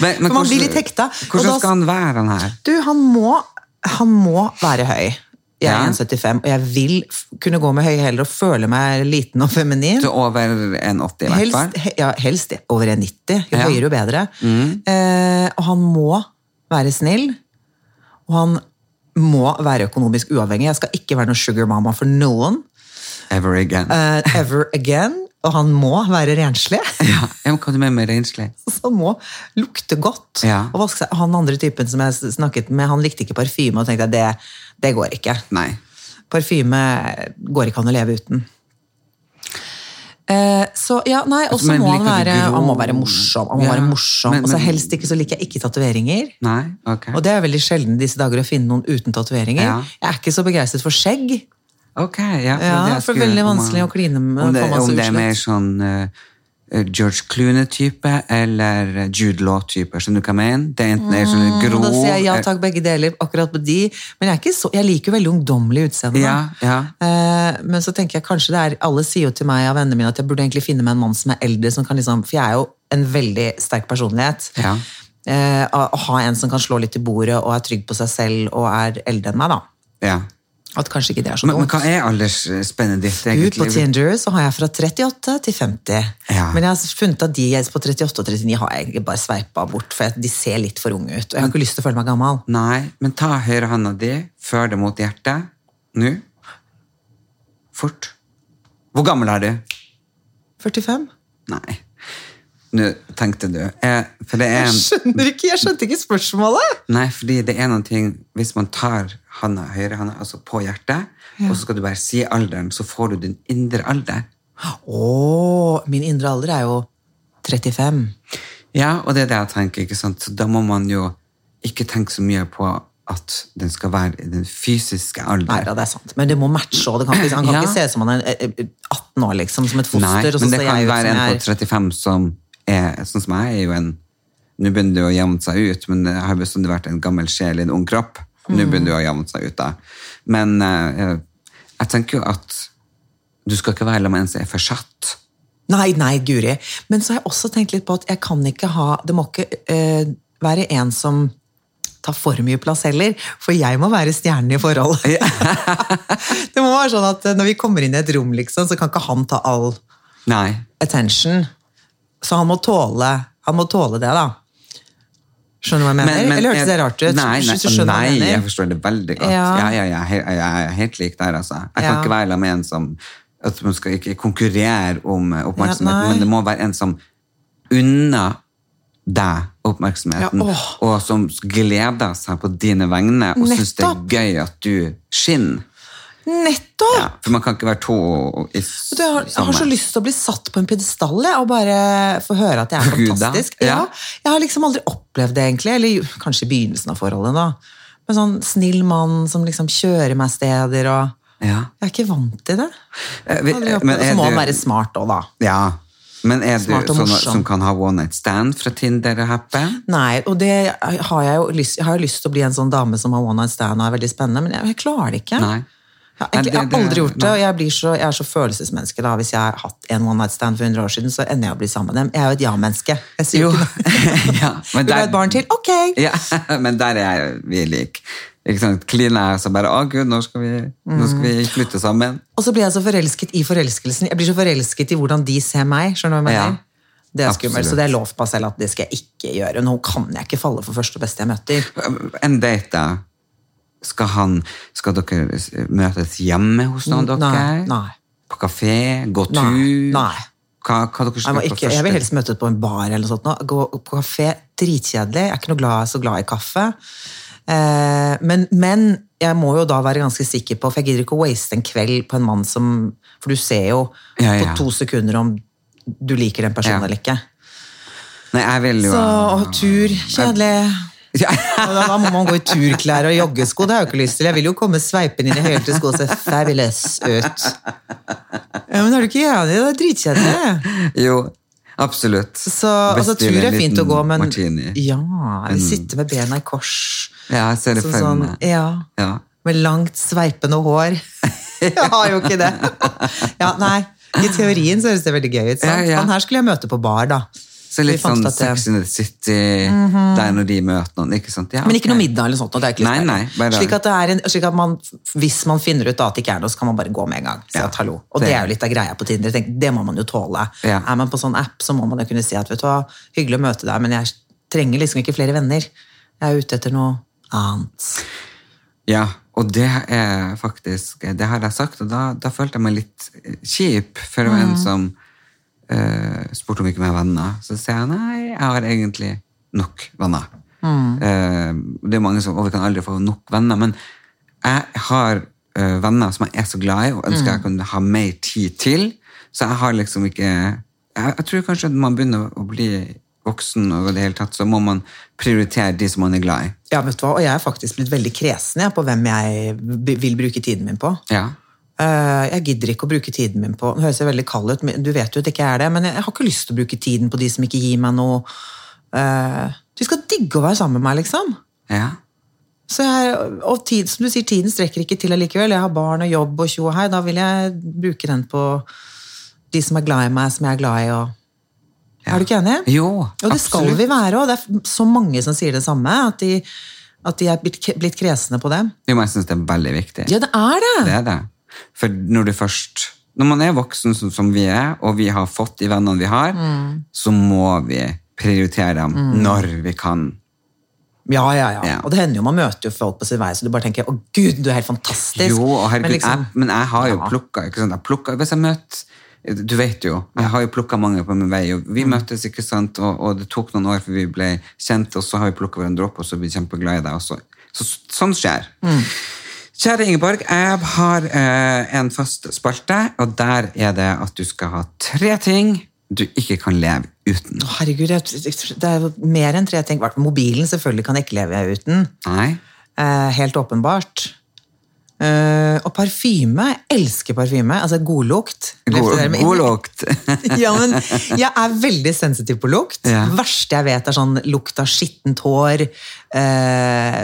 Men, For man blir litt hekta. Hvordan da- skal han være, han her? Du, han må, han må være høy. Jeg er 1,75, og jeg vil kunne gå med høye hæler og føle meg liten og feminin. Så over 1,80 i hvert fall? Helst, he- ja, helst over 1,90. Jo Ja. Mm. høyere, jo bedre. Eh, og han må være snill. Og han må være økonomisk uavhengig. Jeg skal ikke være noen sugar mama for noen. Ever again. eh, ever again. Og han må være renslig. ja, jeg må komme med med renslig. Så han må lukte godt. Ja. Og vaske seg. Han andre typen som jeg snakket med, han likte ikke parfyme, og tenkte jeg, det, det går ikke. Nei. Parfyme går ikke an å leve uten. Eh, så ja, nei, Og så må han være, han må være morsom. Han må Ja, være morsom. men- og så helst ikke så liker jeg ikke tatoveringer. Nei? Ok. Og det er veldig sjelden disse dager å finne noen uten tatoveringer. Ja. Jeg er ikke så begeistret for skjegg. Ok, ja. Ja, det er for skulle- veldig vanskelig man- å kline med, Om det, om det er mer sånn uh, George Clooney-type eller Jude Law-type. Skjønner du hva jeg mener? Det er enten er sånn grå Mm, da sier jeg ja eh, takk, begge deler, akkurat på de. Men jeg, så, jeg liker jo veldig ungdommelig utseende. Ja, ja. Uh, men så tenker jeg kanskje det er Alle sier jo til meg av vennene mine at jeg burde egentlig finne meg en mann som er eldre, som kan liksom, for jeg er jo en veldig sterk personlighet. Ja. Eh, å å ha en som kan slå litt i bordet og er trygg på seg selv og er eldre enn meg, da. ja. At kanskje ikke det er så Men, men hva er aldersspennet ditt, Du, på? Tinder så har jeg fra 38 til 50. Ja. Men jeg har funnet at de på 38 og 39 har jeg egentlig bare sveipa bort, for de ser litt for unge ut. Og jeg har ikke lyst til å føle meg gammel. Nei, men ta høyrehånda di, før det mot hjertet. Nå. Fort. Hvor gammel er du? 45? Nei. Nå tenkte du. jeg, er Jeg skjønner ikke, jeg skjønte ikke spørsmålet! Nei, fordi det er noen ting Hvis man tar handa, høyrehånda altså på hjertet, og så skal du bare si alderen, så får du din indre alder. Å, min indre alder er jo 35. Ja, og det er det jeg tenker. ikke sant? Så da må man jo ikke tenke så mye på at den skal være i den fysiske Nei, alder. det er sant. Men det må matche òg. Han kan Ja. ikke se ut som han er eh, eh, 18 år, liksom, som et foster. Nei, men det kan jo være en på 35 som er sånn som jeg er jo en Nå begynner det å jevne seg ut, men det har bestandig vært en gammel sjel i en ung kropp. Nå Mm. begynner det å jevne seg ut, da. Men eh, jeg tenker jo at du skal ikke være med en som er forsatt. Nei, nei, guri. Men så har jeg også tenkt litt på at jeg kan ikke ha Det må ikke eh, være en som tar for mye plass heller, for jeg må være stjernen i forholdet. det må være sånn at eh, når vi kommer inn i et rom, liksom, så kan ikke han ta all Nei. attention. Så han må tåle, han må tåle det, da. Skjønner du hva jeg mener? Eller hørtes det rart ut? Nei, nei, hva nei jeg jeg forstår det veldig godt. Ja. Ja, ja, jeg, jeg er helt lik der, altså. Jeg kan ikke være sammen med en som at Man skal ikke konkurrere om oppmerksomheten, Ja, men det må være en som unner deg oppmerksomheten, Ja, og som gleder seg på dine vegne og syns det er gøy at du skinner. Nettopp! Ja, for man kan ikke være to i du, har, jeg har så lyst til å bli satt på en pidestall og bare få høre at jeg er fantastisk. Ja. Jeg har liksom aldri opplevd det, egentlig. Eller kanskje i begynnelsen av forholdet. da. Men sånn snill mann som liksom kjører meg steder og Ja. Jeg er ikke vant til det. Eh, Og så må han være smart òg, da. Ja. Men er du sånn som kan ha one night stand fra Tinder og Happy? Nei, og det har jeg jo lyst Jeg har lyst til å bli en sånn dame som har one night stand og er veldig spennende, men jeg, jeg klarer det ikke. Nei. Jeg, jeg har aldri gjort det, og jeg, blir så, jeg er så følelsesmenneske. da. Hvis jeg har hatt en one night stand for 100 år siden, så ender jeg å bli sammen med dem. Jeg er jo et ja-menneske. Jeg sier jo ja, men der- et barn til? Ok! Ja, men der er vi like. Ikke sant? Kline er så bare Å, gud, nå skal vi, nå skal vi flytte sammen. Og så blir jeg så forelsket i forelskelsen. Jeg blir så forelsket i hvordan de ser meg. skjønner du hva jeg mener? Ja. Det er skummelt, Absolutt. så det er lov på meg selv at det skal jeg ikke gjøre. Nå kan jeg ikke falle for første beste jeg møter. En date, da. Skal, han, skal dere møtes hjemme hos noen av dere? nei. nei. På kafé? Gå tur? Nei, nei. Hva, hva dere skal må på ikke, første? jeg vil helst møtes på en bar eller noe sånt. nå. Gå på kafé, dritkjedelig. Jeg er ikke noe glad, så glad i kaffe. Eh, men, men jeg må jo da være ganske sikker på, for jeg gidder ikke å waste en kveld på en mann som For du ser jo Ja, ja. på to sekunder om du liker den personen Ja. eller ikke. Nei, jeg vil jo Så tur, kjedelig. Ja. Da, da må man gå i turklær og joggesko. Det har jeg jo ikke lyst til. Jeg vil jo komme sveipende inn i høyhælte sko og se fabulous ut. Ja, men er du ikke enig? Det er dritkjedelig. Jo, absolutt. Så altså, tur er fint å gå, men Martini. Ja, eller sitte med bena i kors. Ja, jeg ser det for sånn, meg. ja, Ja. med langt, sveipende hår. Jeg har jo ikke det. Ja, nei, I teorien så høres det veldig gøy ut. sant? Ja, ja. Han her skulle jeg møte på bar, da. Så litt sånn det- Mhm. Sex in the City, der når de møter noen. ikke sant? Ja, Men ikke noe middag eller sånt. Det ikke Nei, nei, slik at, det en, slik at man, hvis man finner ut at det ikke er noe, så kan man bare gå med en gang. Si Ja, at hallo. Og det- det er jo litt av greia på Tinder. Tenk, det må man jo tåle. Ja. Er man på sånn app, så må man jo kunne si at vet du hva, hyggelig å møte deg, men jeg trenger liksom ikke flere venner. Jeg er ute etter noe annet. Ja, og det er faktisk Det har jeg sagt, og da, da følte jeg meg litt kjip. For det var Mm. en som eh, spurte om ikke har venner. Så sier jeg nei, jeg har egentlig nok venner. Mm. Eh, det er mange som Og vi kan aldri få nok venner. Men jeg har eh, venner som jeg er så glad i, og ønsker Mm. jeg kunne ha mer tid til. Så jeg har liksom ikke Jeg, jeg tror kanskje at man begynner å bli voksen, og det hele tatt så må man prioritere de som man er glad i. Ja, vet du hva, og jeg er faktisk blitt veldig kresen jeg, på hvem jeg vil bruke tiden min på. Ja. Eh, Jeg gidder ikke å bruke tiden min på Nå høres jeg veldig kald ut, men du vet jo at det ikke er det, men jeg har ikke lyst til å bruke tiden på de som ikke gir meg noe du De skal digge å være sammen med meg, liksom. ja. Så jeg, og tid, som du sier, tiden strekker ikke til allikevel. Jeg har barn og jobb og tjo og hei. Da vil jeg bruke den på de som er glad i meg, som jeg er glad i. Og... Er du ikke enig? Jo, Og det skal absolutt. vi være òg. Det er så mange som sier det samme. At de, at de er blitt, blitt kresne på det. Jo, men jeg syns det er veldig viktig. Ja, det er det! Det er det. For når du først Når man er voksen som, som vi er, og vi har fått de vennene vi har, Mm. så må vi prioritere dem når vi kan. Ja, ja, ja, Ja. Og det hender jo man møter jo folk på sin vei, så du bare tenker 'Å, gud, du er helt fantastisk'. Jo, herregud, Men liksom- jeg, men jeg har jo Ja. plukka ikke sant? Jeg plukket, Hvis jeg møter Du vet jo, jeg har jo plukka mange på min vei. og Mm. Vi møttes, ikke sant, og, og det tok noen år før vi ble kjent, og så har vi plukka hverandre opp, og så blir vi kjempeglade i deg. Så, så, sånn skjer. Mm. Kjære Ingeborg, jeg har eh, en fast spalte, og der er det at du skal ha tre ting du ikke kan leve uten. Å, Herregud, det er jo mer enn tre ting. Mobilen selvfølgelig kan jeg ikke leve uten. Nei? Eh, helt åpenbart. Eh, og parfyme. Jeg elsker parfyme. Altså godlukt. God, god lukt. ja, men jeg er veldig sensitiv på lukt. Ja. Det verste jeg vet, er sånn lukt av skittent hår, uh,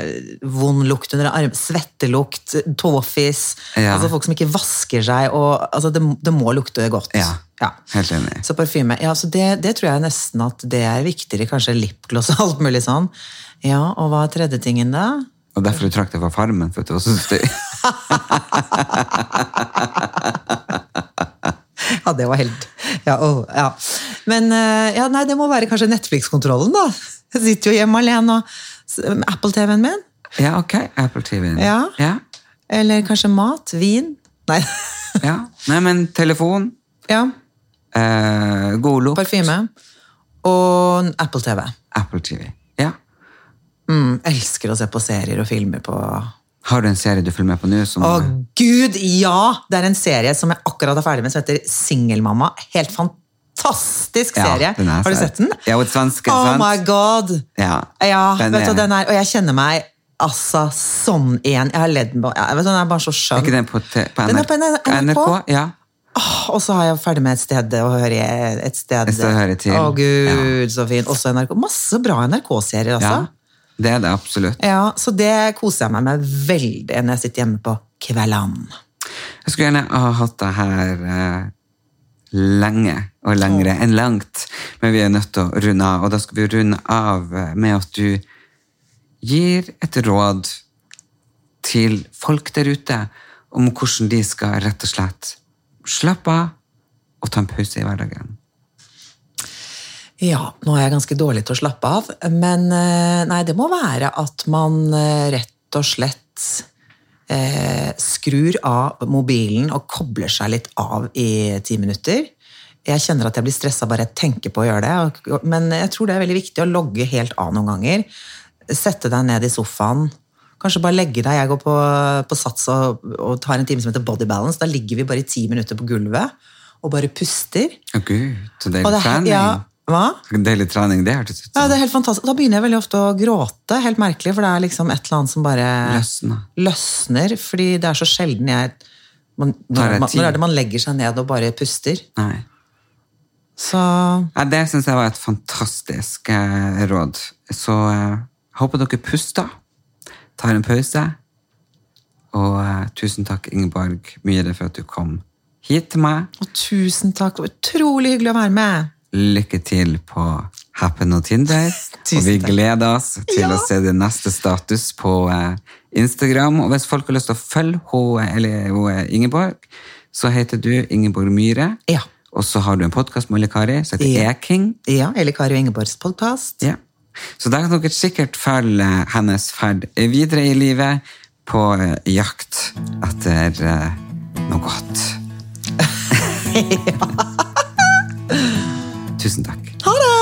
vond lukt under arm, svettelukt, tåfis. Ja. Altså folk som ikke vasker seg. Og, altså det, det må lukte godt. Ja, helt enig. Så parfyme. Ja, så det, det tror jeg nesten at det er viktigere. Kanskje lipgloss og alt mulig sånn. Ja, og hva er tredje tingen da? Og derfor du trakk deg fra Farmen, for det var så støy. Ja, det var helt Ja, oh, ja. Men eh, ja, nei, det må være kanskje Netflix-kontrollen, da. Jeg sitter jo hjemme alene og Apple-TV-en min. Ja, ok. Apple TV. Ja. ja. Eller kanskje mat? Vin? Nei. Ja. Nei, men telefon, ja. eh, god lukt, Parfyme. Og Apple-TV. Apple TV. Ja. Mm, elsker å se på serier og filmer på Har du en serie du følger med på nå? Som, Å, gud, ja! Det er en serie som jeg akkurat er ferdig med, som heter Singelmamma. Helt fantastisk Ja, serie. den er Har du sett. den? Ja, og svenske, Oh my god! Ja, Ja, den vet du, den er, og jeg kjenner meg altså sånn igjen. Jeg har ledd på ja, vet du, Den er bare så skjønn. Er ikke den på, på på, Den er på NRK. NRK? Ja. Oh, og så har jeg ferdig med et sted å høre. Et sted, Et sted å høre til. Å, gud, så fint. Også NRK. Masse bra NRK-serier, altså. Ja, det er det absolutt. Ja, så det koser jeg meg med veldig når jeg sitter hjemme på kveldene. Jeg skulle gjerne ha hatt det her eh, lenge og lengre enn langt, men vi er nødt til å runde av. Og da skal vi runde av eh, med at du gir et råd til folk der ute om hvordan de skal rett og slett slappe av og ta en pause i hverdagen. Ja, nå er jeg ganske dårlig til å slappe av, men eh, nei, det må være at man eh, rett og slett eh, skrur av mobilen og kobler seg litt av i ti minutter. Jeg kjenner at jeg blir stressa bare jeg tenker på å gjøre det, men jeg tror det er veldig viktig å logge helt av noen ganger. Sette deg ned i sofaen. Kanskje bare legge deg. Jeg går på, på Sats og, og tar en time som heter Body Balance. Da ligger vi bare i ti minutter på gulvet og bare puster. Oh, gud, så Og det, er- jo ja, hva? Deilig trening, det hørtes ut Ja, det er helt fantastisk. Da begynner jeg veldig ofte å gråte. Helt merkelig, for det er liksom et eller annet som bare Løsner. løsner. Fordi det er så sjelden jeg man, når, man, når er det man legger seg ned og bare puster? Nei. Så Ja, det syns jeg var et fantastisk eh, råd. Så eh, håper dere puster, tar en pause. Og eh, tusen takk, Ingeborg Myhre, for at du kom hit til meg. og tusen takk. Utrolig hyggelig å være med. Lykke til på Happen og Tinder. Og vi gleder oss til Ja. å se det neste status på eh, Instagram. Og hvis folk har lyst til å følge henne, eller hun, Ingeborg, så heter du Ingeborg Myhre. Ja. Og så har du en podkast med Elle Kari som heter Ja. E-King. Ja, Elle Kari og Ingeborgs podkast. Ja. Så da kan dere sikkert følge hennes ferd videre i livet på eh, jakt etter eh, noe godt. Tusen takk. I